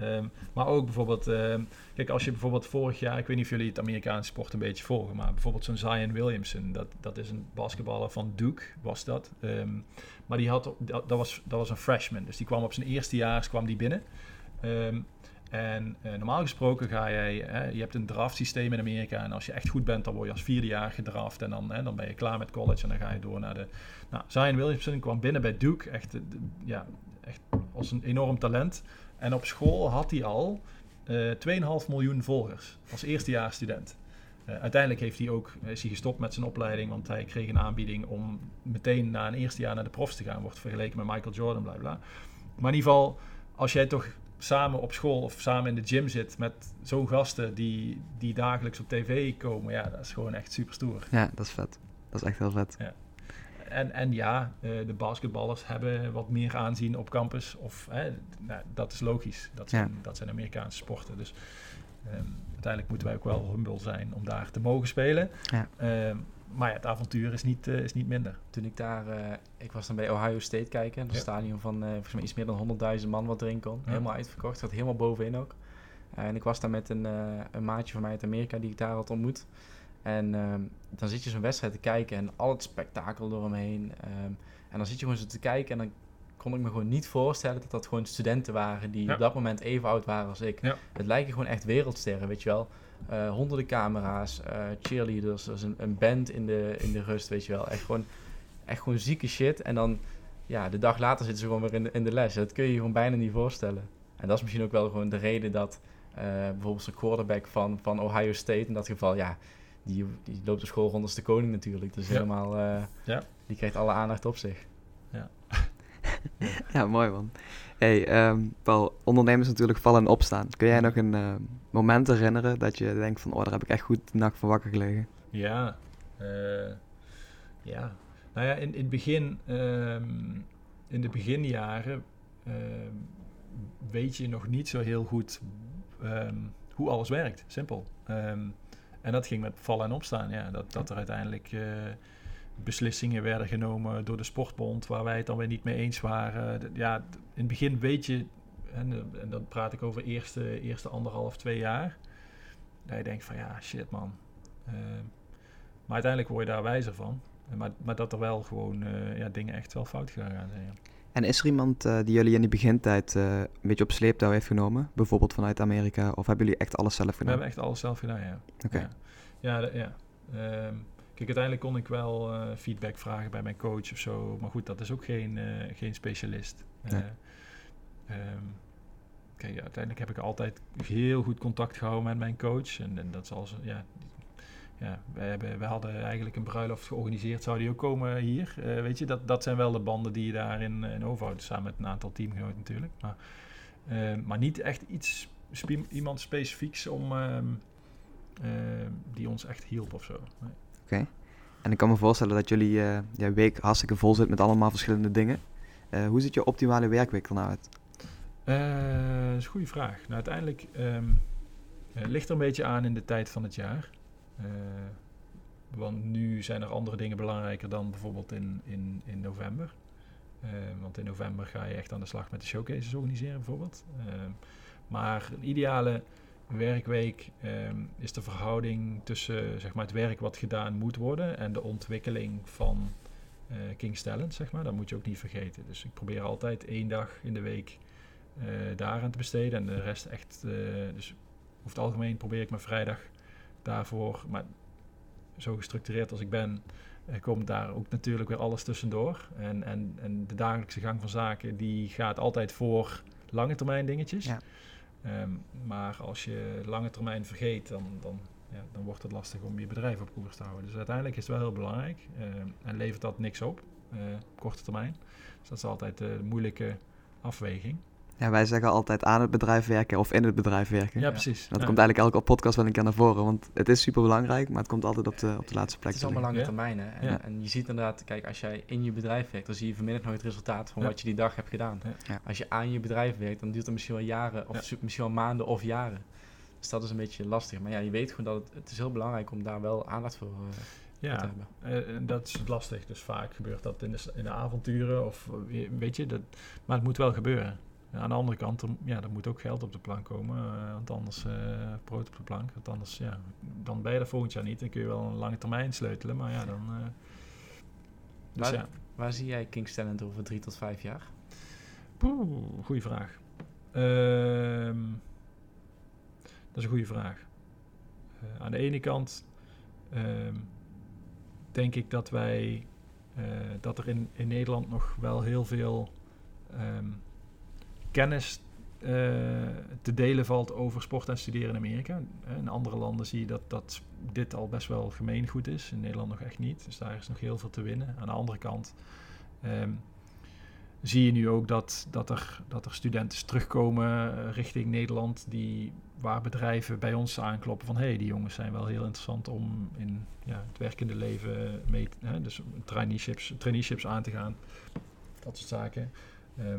Um, maar ook bijvoorbeeld, um, kijk, als je bijvoorbeeld vorig jaar, ik weet niet of jullie het Amerikaanse sport een beetje volgen, maar bijvoorbeeld zo'n Zion Williamson, dat, dat is een basketballer van Duke, was dat. Um, maar die had, dat, dat, was, dat was een freshman, dus die kwam op zijn eerste jaar kwam die binnen. En uh, normaal gesproken ga jij, je hebt een draft systeem in Amerika en als je echt goed bent, dan word je als vierde jaar gedraft en dan, hè, dan ben je klaar met college en dan ga je door naar de... Nou, Zion Williamson kwam binnen bij Duke, echt, ja, echt als een enorm talent. En op school had hij al uh, eh, 2,5 miljoen volgers als eerstejaarsstudent. Uiteindelijk heeft hij ook, is hij gestopt met zijn opleiding, want hij kreeg een aanbieding om meteen na een eerste jaar naar de profs te gaan. Wordt vergeleken met Michael Jordan, bla bla. Maar in ieder geval, als jij toch samen op school of samen in de gym zit met zo'n gasten die, die dagelijks op tv komen, ja, dat is gewoon echt super stoer. Ja, dat is vet. Dat is echt heel vet. Ja en, en ja, uh, de basketballers hebben wat meer aanzien op campus. Of, nou, dat is logisch. Dat zijn, dat zijn Amerikaanse sporten. Dus um, uiteindelijk moeten wij ook wel humble zijn om daar te mogen spelen. Ja. Um, maar ja, het avontuur is niet, uh, is niet minder. Toen ik daar, uh, ik was dan bij Ohio State kijken. Een stadion van volgens mij iets meer dan 100.000 man wat erin kon. Helemaal uitverkocht. Zat helemaal bovenin ook. en ik was daar met een, een maatje van mij uit Amerika die ik daar had ontmoet. En ehm, dan zit je zo'n wedstrijd te kijken en al het spektakel eromheen. Um, en dan zit je gewoon zo te kijken en dan kon ik me gewoon niet voorstellen dat dat gewoon studenten waren die op dat moment even oud waren als ik. Het lijken gewoon echt wereldsterren, weet je wel. Uh, honderden camera's, uh, cheerleaders, dus een, een, band in de, in de rust, weet je wel. Echt gewoon, echt gewoon zieke shit. En dan, ja, de dag later zitten ze gewoon weer in de, in de les. Dat kun je je gewoon bijna niet voorstellen. En dat is misschien ook wel gewoon de reden dat uh, bijvoorbeeld de quarterback van, van Ohio State in dat geval, ja, die, die loopt de school rond als de koning natuurlijk. Dus helemaal, ja. die krijgt alle aandacht op zich. Ja, mooi man. Hey, um, Paul, ondernemers natuurlijk vallen en opstaan. Kun jij nog een uh, moment herinneren dat je denkt van, oh, daar heb ik echt goed de nacht van wakker gelegen? Ja, uh, ja. Nou ja, in, in het begin, um, in de beginjaren, ehm, weet je nog niet zo heel goed hoe alles werkt. Simpel. En dat ging met vallen en opstaan. Ja, dat, dat er uiteindelijk uh, beslissingen werden genomen door de sportbond waar wij het dan weer niet mee eens waren. Ja, in het begin weet je, en, en dan praat ik over eerste, eerste anderhalf, twee jaar. Dat je denkt van ja, shit man. Uh, maar uiteindelijk word je daar wijzer van. Maar, maar dat er wel gewoon uh, ja, dingen echt wel fout gegaan zijn. Ja. En is er iemand uh, die jullie in die begintijd een beetje op sleeptouw heeft genomen? Bijvoorbeeld vanuit Amerika? Of hebben jullie echt alles zelf gedaan? We hebben echt alles zelf gedaan, ja. Oké. Ja, ja, ja. Um, kijk, uiteindelijk kon ik wel uh, feedback vragen bij mijn coach of zo. Maar goed, dat is ook geen, geen specialist. Nee. Um, kijk, uiteindelijk heb ik altijd heel goed contact gehouden met mijn coach. En, en dat zal, ja, ja, we, hebben, we hadden eigenlijk een bruiloft georganiseerd. Zou die ook komen hier? Uh, weet je, dat, dat zijn wel de banden die je daar in, overhoudt. Samen met een aantal teamgenoten natuurlijk. Maar, uh, maar niet echt iets, iemand specifieks om, uh, die ons echt hielp of zo. Nee. En ik kan me voorstellen dat jullie ja, week hartstikke vol zit met allemaal verschillende dingen. hoe ziet je optimale werkweek er nou uit? dat is een goede vraag. Nou, uiteindelijk um, ligt er een beetje aan in de tijd van het jaar. Eh, want nu zijn er andere dingen belangrijker dan bijvoorbeeld in, in, in november. Uh, want in november ga je echt aan de slag met de showcases organiseren bijvoorbeeld. Uh, maar een ideale werkweek um, is de verhouding tussen zeg maar, het werk wat gedaan moet worden en de ontwikkeling van uh, King's Talent, zeg maar. Dat moet je ook niet vergeten. Dus ik probeer altijd één dag in de week daaraan te besteden en de rest echt... dus over het algemeen probeer ik mijn vrijdag daarvoor, maar zo gestructureerd als ik ben, uh, komt daar ook natuurlijk weer alles tussendoor. En, en, en de dagelijkse gang van zaken, die gaat altijd voor lange termijn dingetjes. Ja. Ehm, maar als je lange termijn vergeet, dan, dan, ja, dan wordt het lastig om je bedrijf op koers te houden. Dus uiteindelijk is het wel heel belangrijk. Ehm, en levert dat niks op, uh, op korte termijn. Dus dat is altijd de moeilijke afweging. Ja, wij zeggen altijd aan het bedrijf werken of in het bedrijf werken. Ja, precies. Dat Ja. komt eigenlijk elke podcast wel een keer naar voren, want het is super belangrijk, maar het komt altijd op de, op de laatste plek Het is allemaal lange Ja. termijn. Hè? En, Ja. en je ziet inderdaad, kijk, als jij in je bedrijf werkt, dan zie je vanmiddag nooit het resultaat van Ja. wat je die dag hebt gedaan. Ja. Ja. Als je aan je bedrijf werkt, dan duurt het misschien wel jaren, of Ja. misschien wel maanden of jaren. Dus dat is een beetje lastig. Maar ja, je weet gewoon dat het, het is heel belangrijk om daar wel aandacht voor eh, te Ja, hebben. eh, en dat is lastig. Dus vaak gebeurt dat in de, in de avonturen of eh, weet je, dat, maar het moet wel gebeuren. Aan de andere kant, er, ja, er moet ook geld op de plank komen, eh, want anders eh brood op de plank. Want anders, ja, dan ben je er volgend jaar niet. Dan kun je wel een lange termijn sleutelen, maar ja, dan... eh, dus Maar- ja, Waar zie jij King's Talent over drie tot vijf jaar? Poeh, goeie vraag. Ehm, dat is een goede vraag. Aan de ene kant ehm, denk ik dat wij dat er in, in Nederland nog wel heel veel ehm, kennis eh, te delen valt over sport en studeren in Amerika. Eh, In andere landen zie je dat, dat dit al best wel gemeengoed is. In Nederland nog echt niet. Dus daar is nog heel veel te winnen. Aan de andere kant ehm, zie je nu ook dat, dat, er, dat er studenten terugkomen eh, richting Nederland die, waar bedrijven bij ons aankloppen van hé, hey, die jongens zijn wel heel interessant om in ja, het werkende leven mee, hè, dus traineeships, traineeships aan te gaan. Dat soort zaken. Ehm, eh,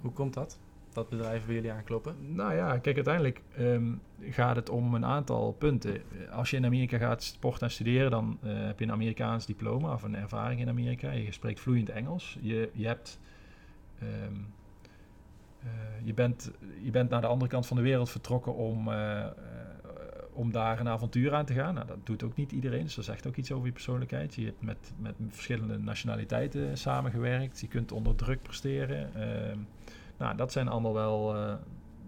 Hoe komt dat? Dat bedrijven bij jullie aankloppen? nou ja, kijk, uiteindelijk ehm, gaat het om een aantal punten. Als je in Amerika gaat sporten en studeren, dan eh, heb je een Amerikaans diploma of een ervaring in Amerika. Je spreekt vloeiend Engels. Je, je hebt. ehm, eh, je, bent, je bent naar de andere kant van de wereld vertrokken om, eh, om daar een avontuur aan te gaan. Nou, dat doet ook niet iedereen, dus dat zegt ook iets over je persoonlijkheid. Je hebt met, met verschillende nationaliteiten samengewerkt. Je kunt onder druk presteren. Ehm, nou, dat zijn allemaal wel, eh,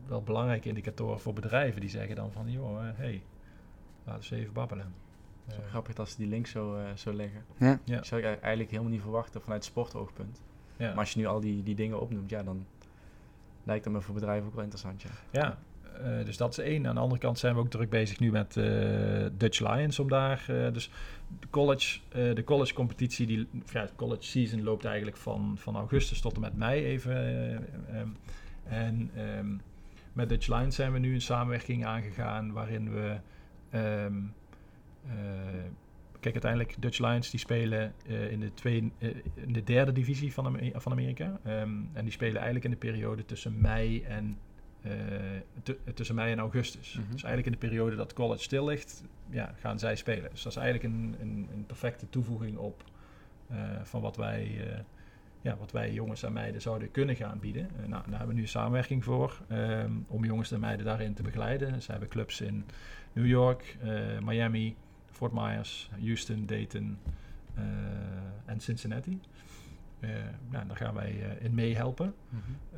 wel belangrijke indicatoren voor bedrijven die zeggen dan van, joh, hé, hey, laten we eens even babbelen. Zo Eh, grappig dat ze die link zo, eh, zo leggen. Ja. Ja. Dat zou ik eigenlijk helemaal niet verwachten vanuit sportoogpunt. ja. Maar als je nu al die, die dingen opnoemt, ja, dan lijkt dat me voor bedrijven ook wel interessant, ja. Ja, eh, dus dat is één. Aan de andere kant zijn we ook druk bezig nu met eh, Dutch Lions om daar. eh, dus de college, de college competitie, die, ja, college season loopt eigenlijk van, van augustus tot en met mei even. eh, ehm, en ehm, met Dutch Lions zijn we nu een samenwerking aangegaan waarin we. ehm, eh, kijk, uiteindelijk Dutch Lions die spelen in, de twee, in de derde divisie van, van Amerika. En die spelen eigenlijk in de periode tussen mei en tussen mei en augustus. Mhm. Dus eigenlijk in de periode dat college stil ligt, ja, gaan zij spelen. Dus dat is eigenlijk een, een, een perfecte toevoeging op eh, van wat wij, eh, ja, wat wij jongens en meiden zouden kunnen gaan bieden. Eh, nou, daar hebben we nu samenwerking voor ehm, om jongens en meiden daarin te begeleiden. Ze hebben clubs in New York, eh, Miami, Fort Myers, Houston, Dayton eh, en Cincinnati. Eh, nou, daar gaan wij eh, in meehelpen.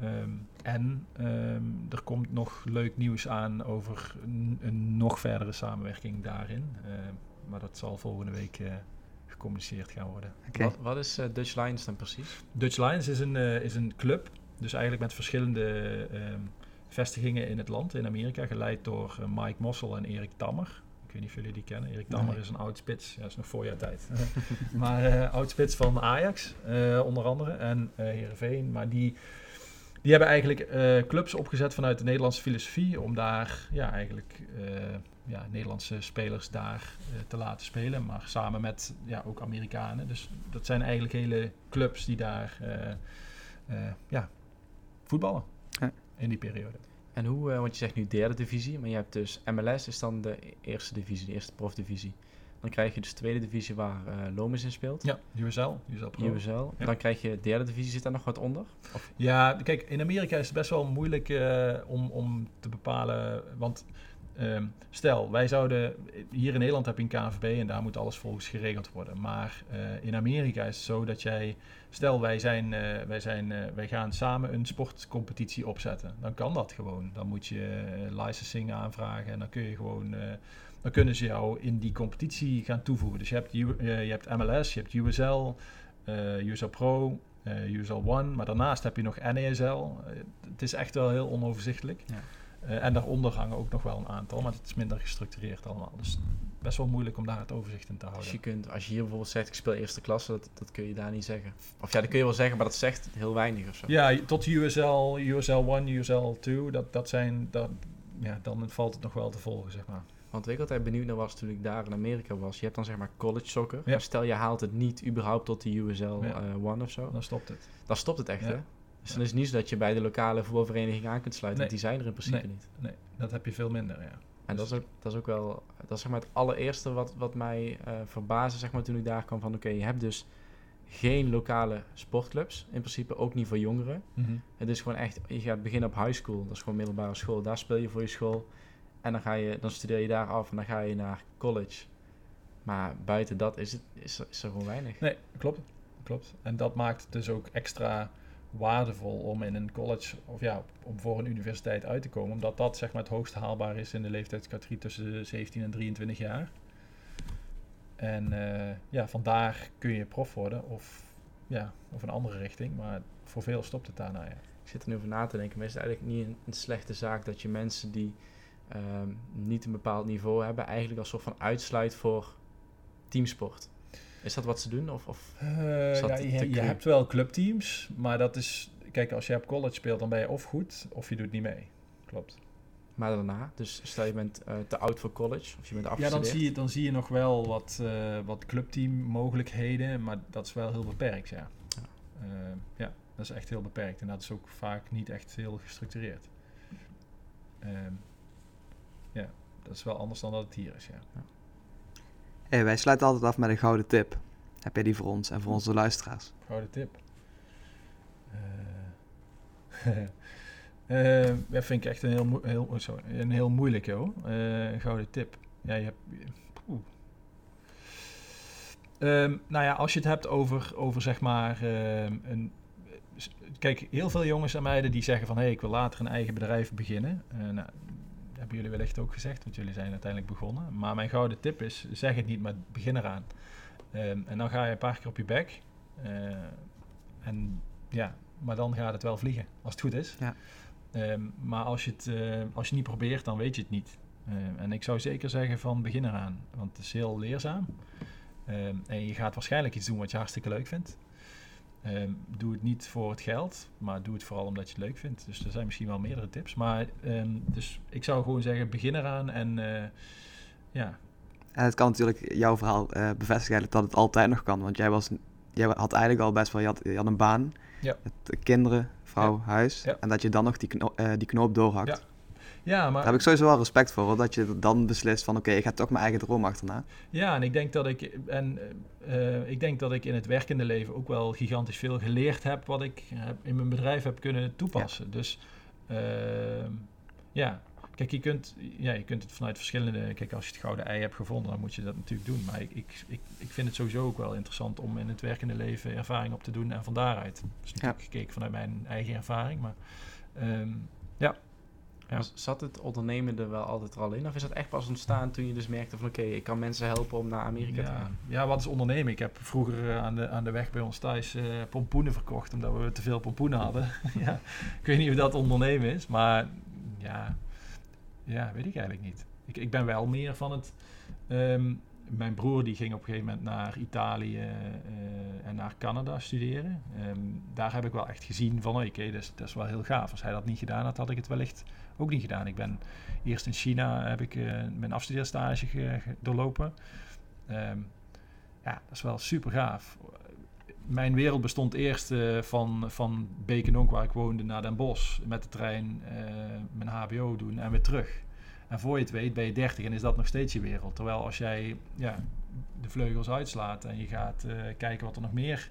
Ehm, en ehm, er komt nog leuk nieuws aan over een, een nog verdere samenwerking daarin. Ehm, maar dat zal volgende week eh, gecommuniceerd gaan worden. Oké. Wat, wat is Dutch Lions dan precies? Dutch Lions is een, eh, is een club, dus eigenlijk met verschillende ehm, vestigingen in het land, in Amerika, geleid door Mike Mossel en Erik Tammer. Ik weet niet of jullie die kennen. Erik Tammer Nee. is een oud spits, ja, dat is nog voor jouw tijd. maar eh oud spits van Ajax, eh, onder andere, en eh Heerenveen. Maar die, die hebben eigenlijk clubs opgezet vanuit de Nederlandse filosofie, om daar ja, eigenlijk ja, Nederlandse spelers daar te laten spelen, maar samen met ja, ook Amerikanen. Dus dat zijn eigenlijk hele clubs die daar ja, voetballen Ja. in die periode. En hoe, eh, want je zegt nu derde divisie, maar je hebt dus MLS is dan de eerste divisie, de eerste profdivisie. Dan krijg je dus tweede divisie waar Lomas in speelt. Ja, USL, USL Pro. USL. Ja. Dan krijg je derde divisie, zit daar nog wat onder? Ja, kijk, in Amerika is het best wel moeilijk eh, om, om te bepalen. Want ehm, stel, wij zouden. Hier in Nederland heb je een KNVB en daar moet alles volgens geregeld worden. Maar eh, in Amerika is het zo dat jij. Stel, wij, zijn, eh, wij, zijn, eh, wij gaan samen een sportcompetitie opzetten. Dan kan dat gewoon. Dan moet je licensing aanvragen en dan kun je gewoon. dan kunnen ze jou in die competitie gaan toevoegen. Dus je hebt, je hebt MLS, je hebt USL, USL Pro, USL One, maar daarnaast heb je nog NASL. Eh, het is echt wel heel onoverzichtelijk. Ja. En daaronder hangen ook nog wel een aantal, maar het is minder gestructureerd allemaal. Dus best wel moeilijk om daar het overzicht in te houden. Als je, kunt, als je hier bijvoorbeeld zegt, ik speel eerste klasse, dat, dat kun je daar niet zeggen. Of ja, dat kun je wel zeggen, maar dat zegt heel weinig of zo. Ja, tot USL, USL 1, USL 2, dat, dat zijn, dat, ja, dan valt het nog wel te volgen, zeg maar. Want ik altijd benieuwd naar was toen ik daar in Amerika was. Je hebt dan zeg maar college soccer. Ja. stel je haalt het niet überhaupt tot de USL ja. uh, One of zo. Dan stopt het. Dan stopt het echt, hè? Dus dan is het niet zo dat je bij de lokale voetbalvereniging aan kunt sluiten. Nee. Want die zijn er in principe niet. Nee, dat heb je veel minder, ja. En dat is, ook, dat is ook wel, dat is zeg maar het allereerste wat, wat mij uh, verbaasde zeg maar, toen ik daar kwam van oké, je hebt dus geen lokale sportclubs, in principe ook niet voor jongeren. Mm -hmm. Het is gewoon echt, je gaat beginnen op high school, dat is gewoon middelbare school, daar speel je voor je school en dan, ga je, dan studeer je daar af en dan ga je naar college. Maar buiten dat is, het, is, is er gewoon weinig. Nee, klopt. klopt. En dat maakt het dus ook extra waardevol om in een college of ja, om voor een universiteit uit te komen. Omdat dat zeg maar het hoogst haalbaar is in de leeftijdscategorie tussen de 17 en 23 jaar. En uh, ja, vandaar kun je prof worden of, ja, of een andere richting. Maar voor veel stopt het daarna. Ja. Ik zit er nu over na te denken. Maar is het eigenlijk niet een, slechte zaak dat je mensen die um, niet een bepaald niveau hebben, eigenlijk als soort van uitsluit voor teamsport? Is dat wat ze doen? Of, of uh, ja, je, je hebt wel clubteams, maar dat is... Kijk, als je op college speelt, dan ben je of goed of je doet niet mee. Klopt. Maar daarna, dus stel je bent uh, te oud voor college of je bent afgestudeerd. Ja, dan zie je, dan zie je nog wel wat, uh, wat clubteam mogelijkheden, maar dat is wel heel beperkt, ja. Ja. Uh, ja, dat is echt heel beperkt en dat is ook vaak niet echt heel gestructureerd. Ehm, ja, dat is wel anders dan dat het hier is, ja. ja. Wij sluiten altijd af met een gouden tip. Heb jij die voor ons en voor onze luisteraars? Gouden tip? Uh, dat vind ik echt een heel, heel, oh, sorry, een heel moeilijk, joh. Uh, gouden tip. Ja, je hebt... Um, nou ja, als je het hebt over, over zeg maar uh, een... Kijk, heel veel jongens en meiden die zeggen van... hé, hey, ik wil later een eigen bedrijf beginnen. nou, hebben jullie wellicht ook gezegd, want jullie zijn uiteindelijk begonnen. Maar mijn gouden tip is, zeg het niet, maar begin eraan. Um, en dan ga je een paar keer op je bek. Uh, en ja, maar dan gaat het wel vliegen, als het goed is. Ja. Um, maar als je, het, uh, als je niet probeert, dan weet je het niet. Uh, en ik zou zeker zeggen van begin eraan, want het is heel leerzaam. Um, en je gaat waarschijnlijk iets doen wat je hartstikke leuk vindt. Um, doe het niet voor het geld, maar doe het vooral omdat je het leuk vindt. Dus er zijn misschien wel meerdere tips. Maar um, dus ik zou gewoon zeggen, begin eraan en uh, ja. En het kan natuurlijk jouw verhaal uh, bevestigen dat het altijd nog kan. Want jij, was, jij had eigenlijk al best wel, je had, je had een baan, ja. kinderen, vrouw, ja. huis. Ja. En dat je dan nog die, kno uh, die knoop doorhakt. Ja. Maar... Daar heb ik sowieso wel respect voor, hoor, dat je dan beslist van oké, okay, ik ga toch mijn eigen droom achterna. Ja, en ik denk dat ik, en, uh, ik denk dat ik in het werkende leven ook wel gigantisch veel geleerd heb wat ik heb, in mijn bedrijf heb kunnen toepassen. Ja. Dus uh, ja, kijk, je kunt, ja, je kunt het vanuit verschillende, kijk, als je het gouden ei hebt gevonden, dan moet je dat natuurlijk doen. Maar ik, ik, ik, ik vind het sowieso ook wel interessant om in het werkende leven ervaring op te doen en van daaruit. Dus natuurlijk ja. gekeken vanuit mijn eigen ervaring, maar um, ja. Zat het ondernemen er wel altijd al in? Of is dat echt pas ontstaan toen je dus merkte van... oké, okay, ik kan mensen helpen om naar Amerika ja. te gaan? Ja, wat is ondernemen? Ik heb vroeger uh, aan, de, aan de weg bij ons thuis uh, pompoenen verkocht... omdat we te veel pompoenen hadden. ja. Ik weet niet of dat ondernemen is, maar ja, ja weet ik eigenlijk niet. Ik, ik ben wel meer van het... Um, mijn broer die ging op een gegeven moment naar Italië uh, en naar Canada studeren. Um, daar heb ik wel echt gezien van, oké, dat, is, dat is wel heel gaaf. Als hij dat niet gedaan had, had ik het wellicht ook niet gedaan. Ik ben eerst in China, heb ik uh, mijn afstudeerstage ge, ge, doorlopen. Um, ja, dat is wel super gaaf. Mijn wereld bestond eerst uh, van, van Bekenonk, waar ik woonde, naar Den Bosch. Met de trein mijn hbo doen en weer terug. En voor je het weet ben je 30 en is dat nog steeds je wereld. Terwijl als jij ja, de vleugels uitslaat en je gaat uh, kijken wat er nog meer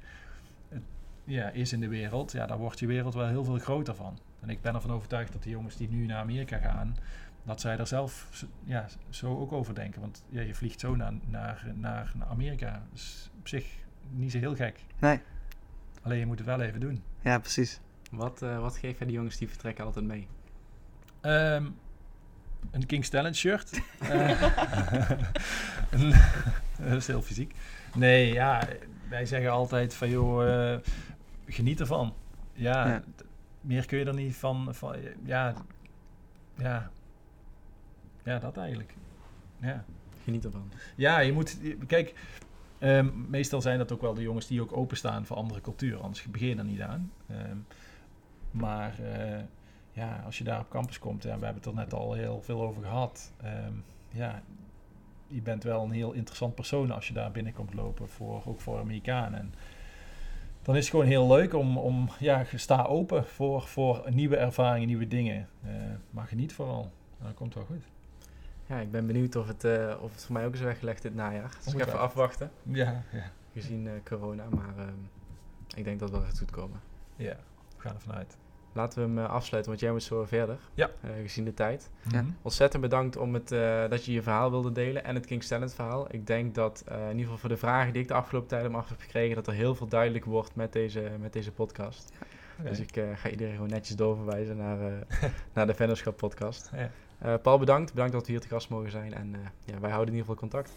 uh, ja, is in de wereld, ja, dan wordt je wereld wel heel veel groter van. En ik ben ervan overtuigd dat de jongens die nu naar Amerika gaan, dat zij er zelf ja, zo ook over denken. Want ja, je vliegt zo naar, naar, naar, naar Amerika. Dat is op zich niet zo heel gek. Nee. Alleen je moet het wel even doen. Ja, precies. Wat, uh, wat geef je de jongens die vertrekken altijd mee? Um, een King's Talent shirt. uh, dat is heel fysiek. Nee, ja, wij zeggen altijd van joh, uh, geniet ervan. Ja, ja, meer kun je er niet van, van. Ja, ja. ja, dat eigenlijk. Ja. Geniet ervan. Ja, je moet... Kijk, ehm, meestal zijn dat ook wel de jongens die ook openstaan voor andere culturen. Anders begin je er niet aan. Ehm, maar eh, ja, als je daar op campus komt... Ja, we hebben het er net al heel veel over gehad. Ehm, ja, je bent wel een heel interessant persoon als je daar binnenkomt lopen. Voor, ook voor Amerikanen. En dan is het gewoon heel leuk om... om ja, sta open voor, voor nieuwe ervaringen, nieuwe dingen. Uh, maar geniet vooral. Dat komt wel goed. Ja, ik ben benieuwd of het, uh, of het voor mij ook is weggelegd dit najaar. Dus ik even afwachten. Ja, ja. Gezien uh, corona, maar uh, ik denk dat het wel goed komen. Ja, we gaan er vanuit. Laten we hem afsluiten, want jij moet zo verder. Ja. gezien de tijd. Mhm. Ja. Ontzettend bedankt om het, dat je je verhaal wilde delen en het King's Talent verhaal. Ik denk dat, in ieder geval voor de vragen die ik de afgelopen tijd heb gekregen, dat er heel veel duidelijk wordt met deze, met deze podcast. Ja. Okay. Dus ik ga iedereen gewoon netjes doorverwijzen naar, naar de Vennerschap podcast. Ja. Uh, Paul, bedankt. Bedankt dat we hier te gast mogen zijn. En uh, ja, wij houden in ieder geval contact.